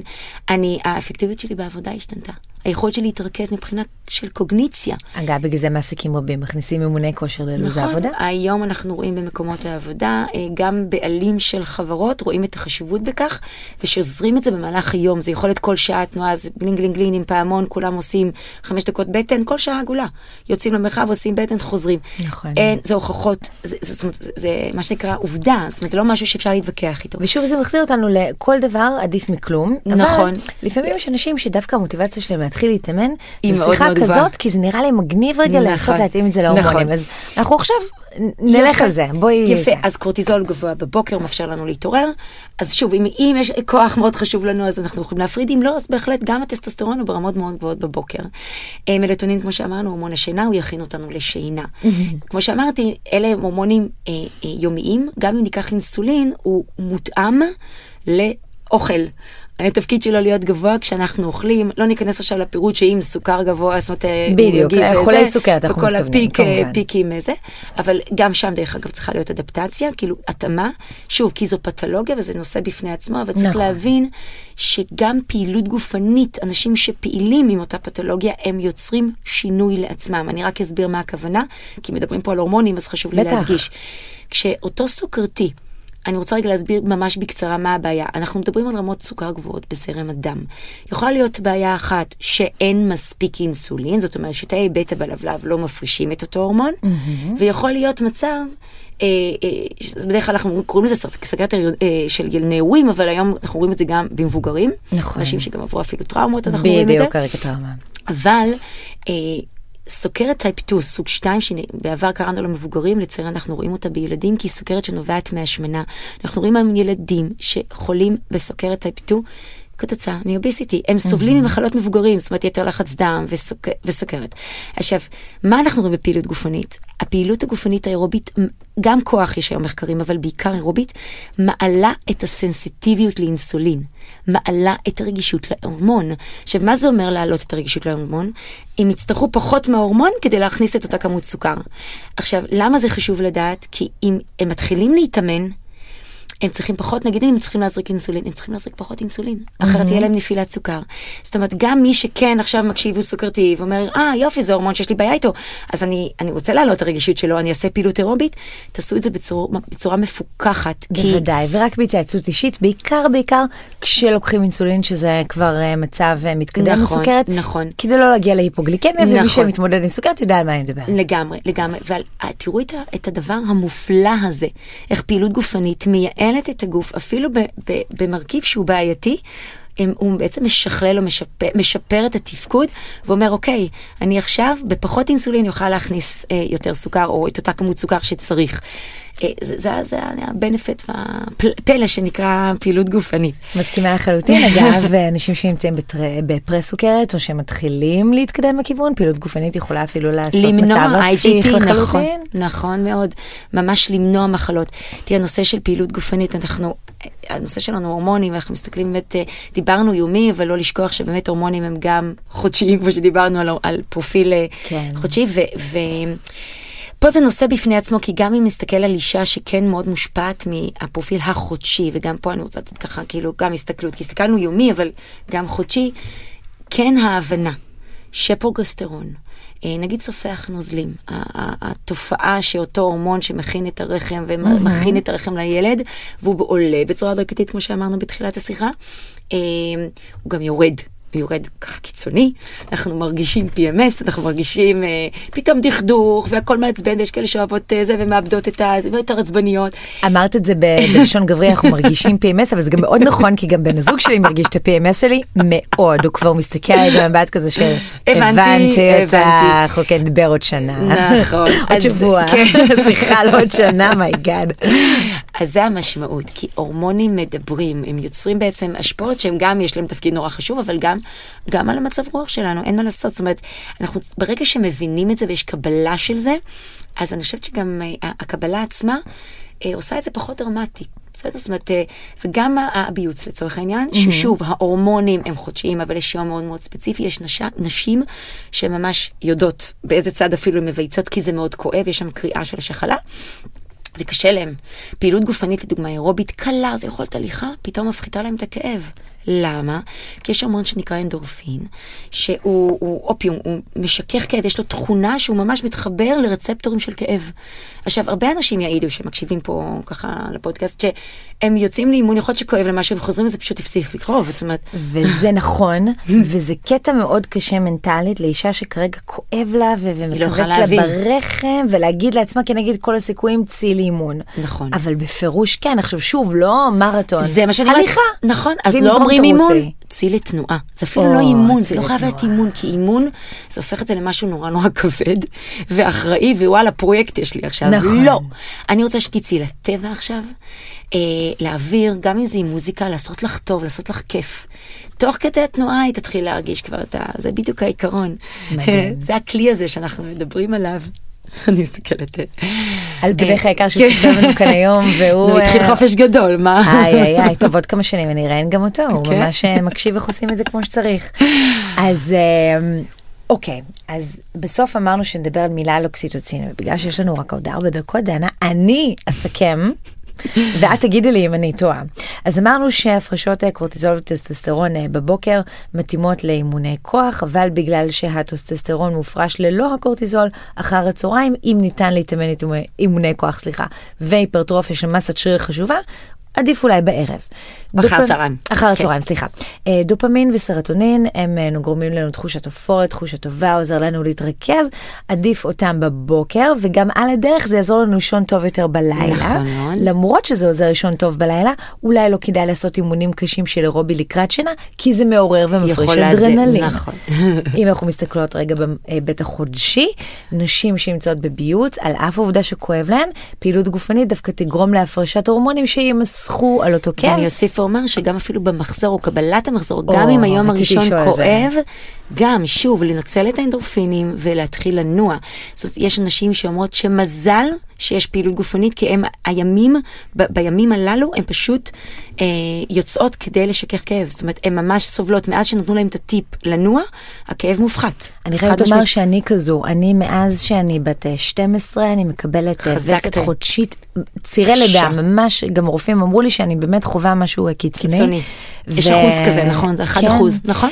אני, האפקטיביות שלי בעבודה השתנתה. היכולת שלי להתרכז מבחינה של קוגניציה. אגב, בגלל זה מעסיקים רבים מכניסים אימוני כושר ללו"ז נכון, העבודה. היום אנחנו רואים במקומות העבודה, אה, גם בעלים של חברות רואים את החשיבות בכך, ושוזרים את זה במהלך היום. זה יכול להיות כל שעה תנועה, אז גלין גלין גלין עם פעמון, כולם עושים חמש דקות בטן, כל שעה עגולה. יוצאים למרחב, עושים בטן, חוזרים. נכון. אין, זה הוכחות, זה, זה, זה, זה מה שנקרא עובדה, זאת אומרת, זה לא משהו שאפשר להתווכח איתו. ושוב זה מחזיר אותנו לכל דבר עדיף מכלום. נכון. אבל לפעמים יש אנשים שדווקא המוטיבציה שלהם להתחיל להתאמן, מאוד שיחה מאוד. כזאת, כי זה נראה לי מגניב רגע נכון. לנסות להתאים את זה להורמונים. נכון. אז אנחנו עכשיו נלך יפה. על זה, בואי... יפה, אז קורטיזול גבוה בבוקר מאפשר לנו להתעורר. אז שוב, אם, אם יש כוח מאוד חשוב לנו, אז אנחנו יכולים להפריד, אם לא, אז בהחלט גם הטסטוסטרון הוא ברמות מאוד גבוהות בבוקר. אה, מלטונין, כמו שאמרנו, הורמון השינה, הוא יכין אותנו לשינה. כמו שאמרתי, אלה הם הורמונים אה, אה, יומיים, גם אם ניקח אינסולין, הוא מותאם לאוכל. התפקיד שלו להיות גבוה כשאנחנו אוכלים, לא ניכנס עכשיו לפירוט שאם סוכר גבוה, זאת אומרת, הוא בדיוק, מגיב חולי סוכרת אנחנו וכל מתכוונים, הפיק, אה, כמובן. פיקים אה, זה, אבל גם שם דרך אגב צריכה להיות אדפטציה, כאילו התאמה, שוב, כי זו פתולוגיה וזה נושא בפני עצמו, אבל צריך נכון. להבין שגם פעילות גופנית, אנשים שפעילים עם אותה פתולוגיה, הם יוצרים שינוי לעצמם. אני רק אסביר מה הכוונה, כי מדברים פה על הורמונים, אז חשוב לי בטח. להדגיש. כשאותו סוכרתי, אני רוצה רגע להסביר ממש בקצרה מה הבעיה. אנחנו מדברים על רמות סוכר גבוהות בזרם הדם. יכולה להיות בעיה אחת שאין מספיק אינסולין, זאת אומרת שתאי בטא בלבלב לא מפרישים את אותו הורמון, ויכול להיות מצב, אה, אה, בדרך כלל אנחנו קוראים לזה סכרת אה, של נעורים, אבל היום אנחנו רואים את זה גם במבוגרים. נכון. אנשים שגם עברו אפילו טראומות, אנחנו רואים את זה. בדיוק, כרגע טראומה. אבל אה, סוכרת type 2, סוג 2, שבעבר קראנו לו מבוגרים, לצערי אנחנו רואים אותה בילדים, כי היא סוכרת שנובעת מהשמנה. אנחנו רואים היום ילדים שחולים בסוכרת type 2. כתוצאה מ obesity, הם סובלים ממחלות מבוגרים, זאת אומרת יתר לחץ דם וסוכ... וסוכרת. עכשיו, מה אנחנו רואים בפעילות גופנית? הפעילות הגופנית האירובית, גם כוח יש היום מחקרים, אבל בעיקר אירובית, מעלה את הסנסיטיביות לאינסולין, מעלה את הרגישות להורמון. עכשיו, מה זה אומר להעלות את הרגישות להורמון? הם יצטרכו פחות מההורמון כדי להכניס את אותה כמות סוכר. עכשיו, למה זה חשוב לדעת? כי אם הם מתחילים להתאמן, הם צריכים פחות, נגיד אם הם צריכים להזריק אינסולין, הם צריכים להזריק פחות אינסולין, אחרת תהיה להם נפילת סוכר. זאת אומרת, גם מי שכן עכשיו מקשיב הוא סוכרתי, ואומר, אה, יופי, זה הורמון שיש לי בעיה איתו, אז אני, אני רוצה להעלות את הרגישות שלו, אני אעשה פעילות אירובית, תעשו את זה בצור, בצורה מפוקחת. כי- בוודאי, ורק בהתייעצות אישית, בעיקר בעיקר כשלוקחים אינסולין, שזה כבר אה, מצב אה, מתקדם נכון, בסוכרת, נכון. כדי לא להגיע להיפוגליקמיה, ומי נכון. שמתמודד עם סוכרת יודע על מה אני מדברת. לגמרי, לגמרי. אבל אה, תראו את, את הדבר המופלא הזה, איך פעילות גופנית מייעלת מנהלת את הגוף, אפילו ב, ב, במרכיב שהוא בעייתי. הם, הוא בעצם משכלל או משפר, משפר את התפקוד, ואומר, אוקיי, אני עכשיו בפחות אינסולין יוכל להכניס אה, יותר סוכר, או את אותה כמות סוכר שצריך. אה, זה, זה, הבנפיט והפלא שנקרא פעילות גופנית. מסכימה לחלוטין, אגב, אנשים שנמצאים בפרס סוכרת, או שמתחילים להתקדם בכיוון, פעילות גופנית יכולה אפילו לעשות מצב הפיך נכון, לחלוטין. נכון מאוד, ממש למנוע מחלות. תראה, הנושא של פעילות גופנית, אנחנו הנושא שלנו הורמונים, אנחנו מסתכלים באמת, אה, דיברנו יומי, אבל לא לשכוח שבאמת הורמונים הם גם חודשיים, כמו שדיברנו על, על פרופיל אה, כן. חודשי, ו... ו פה זה נושא בפני עצמו, כי גם אם נסתכל על אישה שכן מאוד מושפעת מהפרופיל החודשי, וגם פה אני רוצה לתת ככה כאילו גם הסתכלות, כי הסתכלנו יומי, אבל גם חודשי, כן ההבנה שפרוגסטרון, אה, נגיד סופח נוזלים, התופעה שאותו הורמון שמכין את הרחם ומכין את הרחם לילד, והוא עולה בצורה הדרגתית, כמו שאמרנו בתחילת השיחה, אה, הוא גם יורד. יורד ככה קיצוני, אנחנו מרגישים PMS, אנחנו מרגישים אה, פתאום דכדוך והכל מעצבן, ויש כאלה שאוהבות אה, זה ומאבדות את ה... ויותר עצבניות. אמרת את זה בלשון גברי, אנחנו מרגישים PMS, אבל זה גם מאוד נכון, כי גם בן הזוג שלי מרגיש את ה-PMS שלי מאוד, הוא כבר מסתכל עליי במבט כזה שהבנתי אותך, אוקיי, נדבר עוד שנה. נכון. עוד שבוע, כן. סליחה, לא עוד שנה, my god. אז זה המשמעות, כי הורמונים מדברים, הם יוצרים בעצם השפעות שהם גם, יש להם תפקיד נורא חשוב, אבל גם גם על המצב רוח שלנו, אין מה לעשות. זאת אומרת, אנחנו, ברגע שמבינים את זה ויש קבלה של זה, אז אני חושבת שגם uh, הקבלה עצמה uh, עושה את זה פחות דרמטי. בסדר? זאת אומרת, uh, וגם הביוץ לצורך העניין, mm-hmm. ששוב, ההורמונים הם חודשיים, אבל יש יום מאוד מאוד ספציפי, יש נשה, נשים שממש יודעות באיזה צד אפילו הן מבייצות, כי זה מאוד כואב, יש שם קריאה של השחלה. וקשה להם. פעילות גופנית, לדוגמה, אירובית קלה, זה יכולת הליכה, פתאום מפחיתה להם את הכאב. למה? כי יש המון שנקרא אנדורפין, שהוא הוא אופיום, הוא משכך כאב, יש לו תכונה שהוא ממש מתחבר לרצפטורים של כאב. עכשיו, הרבה אנשים יעידו שמקשיבים פה ככה לפודקאסט, שהם יוצאים לאימון, יכול להיות שכואב למשהו וחוזרים וזה פשוט הפסיק לקרוב, זאת אומרת... וזה נכון, וזה קטע מאוד קשה מנטלית לאישה שכרגע כואב לה ו- לא לה ברחם, ולהגיד לעצמה כנגד כל הסיכויים צאי לאימון. נכון. אבל בפירוש כן, עכשיו שוב, לא מרתון, זה מה שאני אומרת. הליכה. נכון, אז לא אומרים אימון, צאי לתנועה. זה אפילו לא אימון, זה לא חייב להיות אימון, כי אימון, זה הופך את זה למשהו נורא נורא כבד ואחראי, ווואלה, פרויקט יש לי עכשיו. נכון. לא. אני רוצה שתצאי לטבע עכשיו, אה, להעביר, גם אם זה עם מוזיקה, לעשות לך טוב, לעשות לך כיף. תוך כדי התנועה היא תתחיל להרגיש כבר את ה... זה בדיוק העיקרון. זה הכלי הזה שאנחנו מדברים עליו. אני מסתכלת. על בנך היקר שצריך לנו כאן היום, והוא... הוא התחיל חופש גדול, מה? איי איי איי, טוב עוד כמה שנים אני אראיין גם אותו, הוא ממש מקשיב איך עושים את זה כמו שצריך. אז אוקיי, אז בסוף אמרנו שנדבר על מילה על אוקסיטוצין, ובגלל שיש לנו רק עוד ארבע דקות, דנה, אני אסכם. ואת תגידי לי אם אני טועה. אז אמרנו שהפרשות קורטיזול וטסטסטרון אה, בבוקר מתאימות לאימוני כוח, אבל בגלל שהטוסטסטרון מופרש ללא הקורטיזול אחר הצהריים, אם ניתן להתאמן אימוני כוח, סליחה, והיפרטרופיה של מסת שריר חשובה, עדיף אולי בערב. אחר הצהריים. אחר הצהריים, כן. סליחה. אה, דופמין וסרטונין הם אה, גורמים לנו תחושת אופורת, תחושה טובה, עוזר לנו להתרכז, עדיף אותם בבוקר, וגם על הדרך זה יעזור לנו לישון טוב יותר בלילה. נכון. למרות שזה עוזר לישון טוב בלילה, אולי לא כדאי לעשות אימונים קשים של אירובי לקראת שינה, כי זה מעורר ומפריש אדרנלין. נכון. אם אנחנו מסתכלות רגע בהיבט החודשי, נשים שנמצאות בביוץ, על אף העובדה שכואב להן, פעילות גופנית דווקא תגרום להפרשת הורמונים שימסכו על אותו כאב. ואני אוסיף אומר שגם אפילו במחזור או קבלת המחזור, או, גם אם היום הראשון כואב, גם שוב לנצל את האנדורפינים ולהתחיל לנוע. זאת אומרת, יש אנשים שאומרות שמזל שיש פעילות גופנית, כי הם הימים, ב, בימים הללו הם פשוט אה, יוצאות כדי לשכך כאב. זאת אומרת, הן ממש סובלות, מאז שנתנו להם את הטיפ לנוע, הכאב מופחת. אני חייבת לומר שאני כזו, אני מאז שאני בת 12, אה, אני מקבלת אה, וסת חודשית, צירי לידה, ממש, גם רופאים אמרו לי שאני באמת חווה משהו אה, קיצוני. קיצוני. ו... יש אחוז כזה, נכון? זה 1 כן. אחוז, נכון?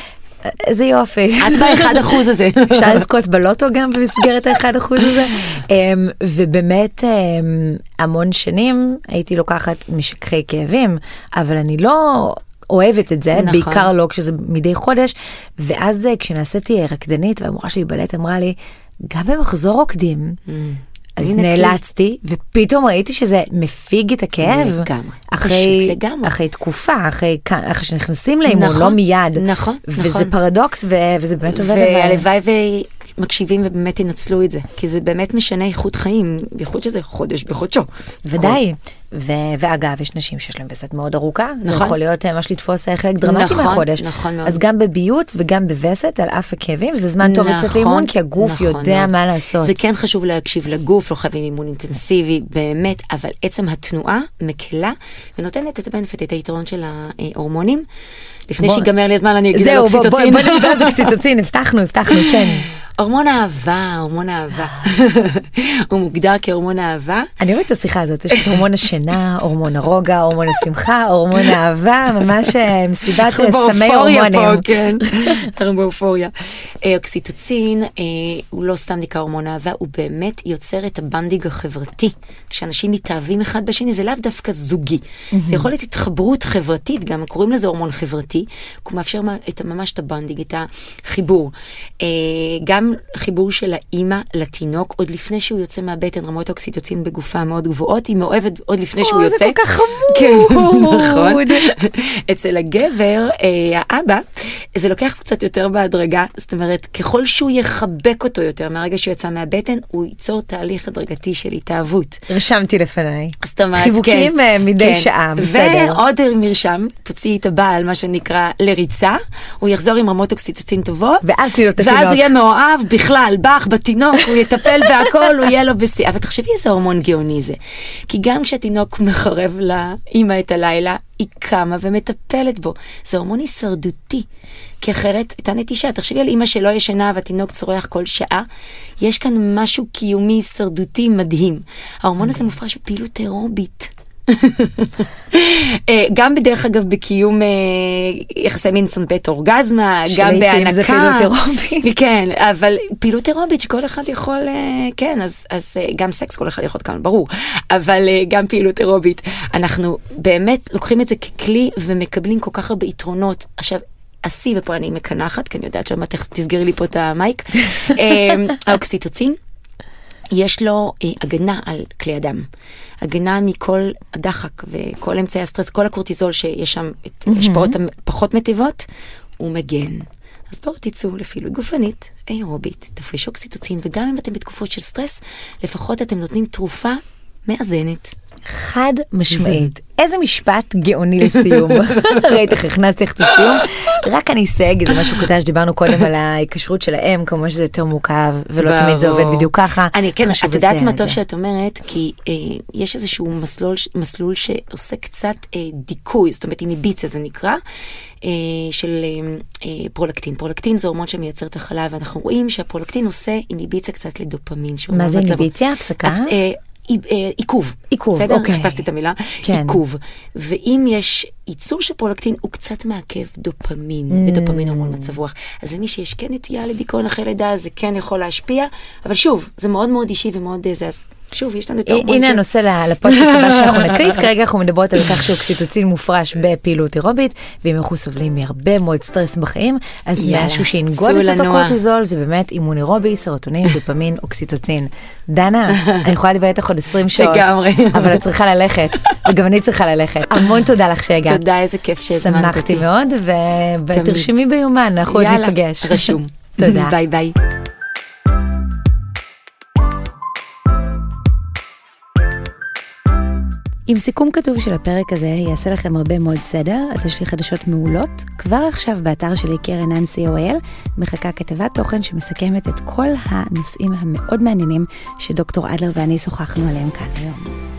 איזה יופי. את באחד אחוז הזה. אפשר לזכות בלוטו גם במסגרת האחד אחוז הזה. אמ, ובאמת אמ, המון שנים הייתי לוקחת משככי כאבים, אבל אני לא... אוהבת את זה, נכון. בעיקר לא כשזה מדי חודש, ואז כשנעשיתי רקדנית והמורה שלי בלט אמרה לי, גם במחזור רוקדים, mm. אז הנה כלי. נאלצתי, ופתאום ראיתי שזה מפיג את הכאב. לגמרי, אחרי, פשוט לגמרי. אחרי תקופה, אחרי, אחרי שנכנסים לאימון, נכון, לא מיד. נכון, וזה נכון. פרדוקס, ו- וזה באמת עובד. והלוואי ומקשיבים ובאמת ינצלו את זה, כי זה באמת משנה איכות חיים, בייחוד שזה חודש בחודשו. ודאי. ו- ואגב, יש נשים שיש להן וסת מאוד ארוכה, זה נכון. יכול להיות ממש לתפוס אה, חלק דרמטי נכון, מהחודש. נכון מאוד. אז גם בביוץ וגם בווסת על אף הכאבים, זה זמן טוב לצאת נכון, לאימון, כי הגוף נכון יודע מאוד. מה לעשות. זה כן חשוב להקשיב לגוף, לא חייבים אימון אינטנסיבי, באמת, אבל עצם התנועה מקלה ונותנת את הבנפט, את היתרון של ההורמונים. לפני שיגמר לי הזמן אני אגיד על זהו, בוא, אוקסיטוצין. נדבר על אוקסיטוצין, הבטחנו, הבטחנו, כן. הורמון אהבה, הורמון אהבה. הוא מוגדר כהורמון אהבה. אני אוהבת את השיחה הזאת, יש את הורמון השינה, הורמון הרוגע, הורמון השמחה, הורמון האהבה, ממש אה, מסיבת אה, סמי באופוריה פה, הורמונים. כן. אנחנו באופוריה. אה, אוקסיטוצין אה, הוא לא סתם נקרא הורמון אהבה, הוא באמת יוצר את הבנדיג החברתי. כשאנשים מתאהבים אחד בשני, זה לאו דווקא זוגי. זה יכול להיות התחברות חברתית, גם קוראים לזה הורמון חברתי, הוא מאפשר את, ממש את הבנדיג, את החיבור. אה, גם חיבור של האימא לתינוק, עוד לפני שהוא יוצא מהבטן, רמות האוקסיטוצין בגופה מאוד גבוהות, היא מאוהבת עוד לפני שהוא או, זה יוצא. כל כך חמוד. כן, נכון. אצל הגבר, אה, האבא, זה לוקח קצת יותר בהדרגה, זאת אומרת, ככל שהוא יחבק אותו יותר מהרגע שהוא יצא מהבטן, הוא ייצור תהליך הדרגתי של התאהבות. רשמתי לפניי. זאת אומרת, חיבוקים כן, אה, מדי כן. שעה, בסדר. ועוד מרשם, תוציאי את הבעל, מה שנקרא, לריצה, הוא יחזור עם רמות אוקסיטוצין טובות. ואז תני לו את ואז התינוק. הוא יהיה מאוהב בכלל, בך, בתינוק, הוא יטפל בהכל, הוא יהיה לו בשיא. אבל תחשבי איזה הורמון גאוני זה. כי גם כשהתינוק מחרב לאימא את הלילה, היא קמה ומטפלת בו. זה הורמון הישרדותי. כי אחרת, הייתה נטישה. תחשבי על אימא שלא ישנה והתינוק צורח כל שעה. יש כאן משהו קיומי הישרדותי מדהים. ההורמון הזה מופרש בפעילות אירובית. אה, גם בדרך אגב בקיום אה, יחסי מין בית אורגזמה, גם שלעיתים בהנקה. זה פעילות אירובית. כן, אבל פעילות אירובית שכל אחד יכול, אה, כן, אז, אז גם סקס כל אחד יכול כאן, ברור, אבל גם פעילות אירובית. אנחנו באמת לוקחים את זה ככלי ומקבלים כל כך הרבה יתרונות. עכשיו, השיא, ופה אני מקנחת, כי אני יודעת שעוד מעט תסגרי לי פה את המייק, האוקסיטוצין. יש לו אה, הגנה על כלי הדם. הגנה מכל הדחק וכל אמצעי הסטרס, כל הקורטיזול שיש שם, את השפעות הפחות מטיבות, הוא מגן. אז בואו תצאו לפעילות גופנית, אירובית, תפרישו אוקסיטוצין, וגם אם אתם בתקופות של סטרס, לפחות אתם נותנים תרופה מאזנת. חד משמעית. איזה משפט גאוני לסיום. ראית איך הכנסתי לך את הסיום? רק אני אסייג איזה משהו קטן שדיברנו קודם על ההיקשרות של האם, כמובן שזה יותר מורכב, ולא תמיד זה עובד. בדיוק ככה. אני כן, חשוב את יודעת מה את טוב זה. שאת אומרת, כי אה, יש איזשהו מסלול, מסלול שעושה קצת אה, דיכוי, זאת אומרת איניביציה זה נקרא, אה, של אה, פרולקטין. פרולקטין זה הורמון שמייצר את החלב, ואנחנו רואים שהפרולקטין עושה איניביציה קצת לדופמין. מה זה איניביציה? הפסקה? עיכוב. עיכוב, בסדר? אוקיי. חיפשתי את המילה. כן. עיכוב. ואם יש ייצור של פרולקטין, הוא קצת מעכב דופמין, ודופמין הורמון מצב רוח. אז למי שיש כן נטייה לדיכאון אחרי לידה, זה כן יכול להשפיע, אבל שוב, זה מאוד מאוד אישי ומאוד אה, זה, אז שוב, יש לנו את ההורמון הנה של- הנושא ל- לפודקאסט הבא שאנחנו נקליט, כרגע אנחנו מדברות על כך שאוקסיטוצין מופרש בפעילות אירובית, ואם אנחנו סובלים מהרבה מאוד סטרס בחיים, אז יאללה, משהו שינגוד את אותו. קורטיזול זה באמת אימון אירובי, סרוטונין, דופמין, אוקסיטוצין. דנה, אני יכולה לדבר איתך עוד 20 שעות, לגמרי. אבל את צריכה ללכת, וגם אני צריכה ללכת. המון תודה לך שהגעת. תודה, איזה כיף שהזמנת אותי. שמחתי מאוד, ותרשמי ביומן, אנחנו עוד יאללה, ניפגש. רשום. תודה. ביי ביי. עם סיכום כתוב של הפרק הזה יעשה לכם הרבה מאוד סדר, אז יש לי חדשות מעולות. כבר עכשיו באתר שלי, קרן אן co.il, מחכה כתבת תוכן שמסכמת את כל הנושאים המאוד מעניינים שדוקטור אדלר ואני שוחחנו עליהם כאן היום.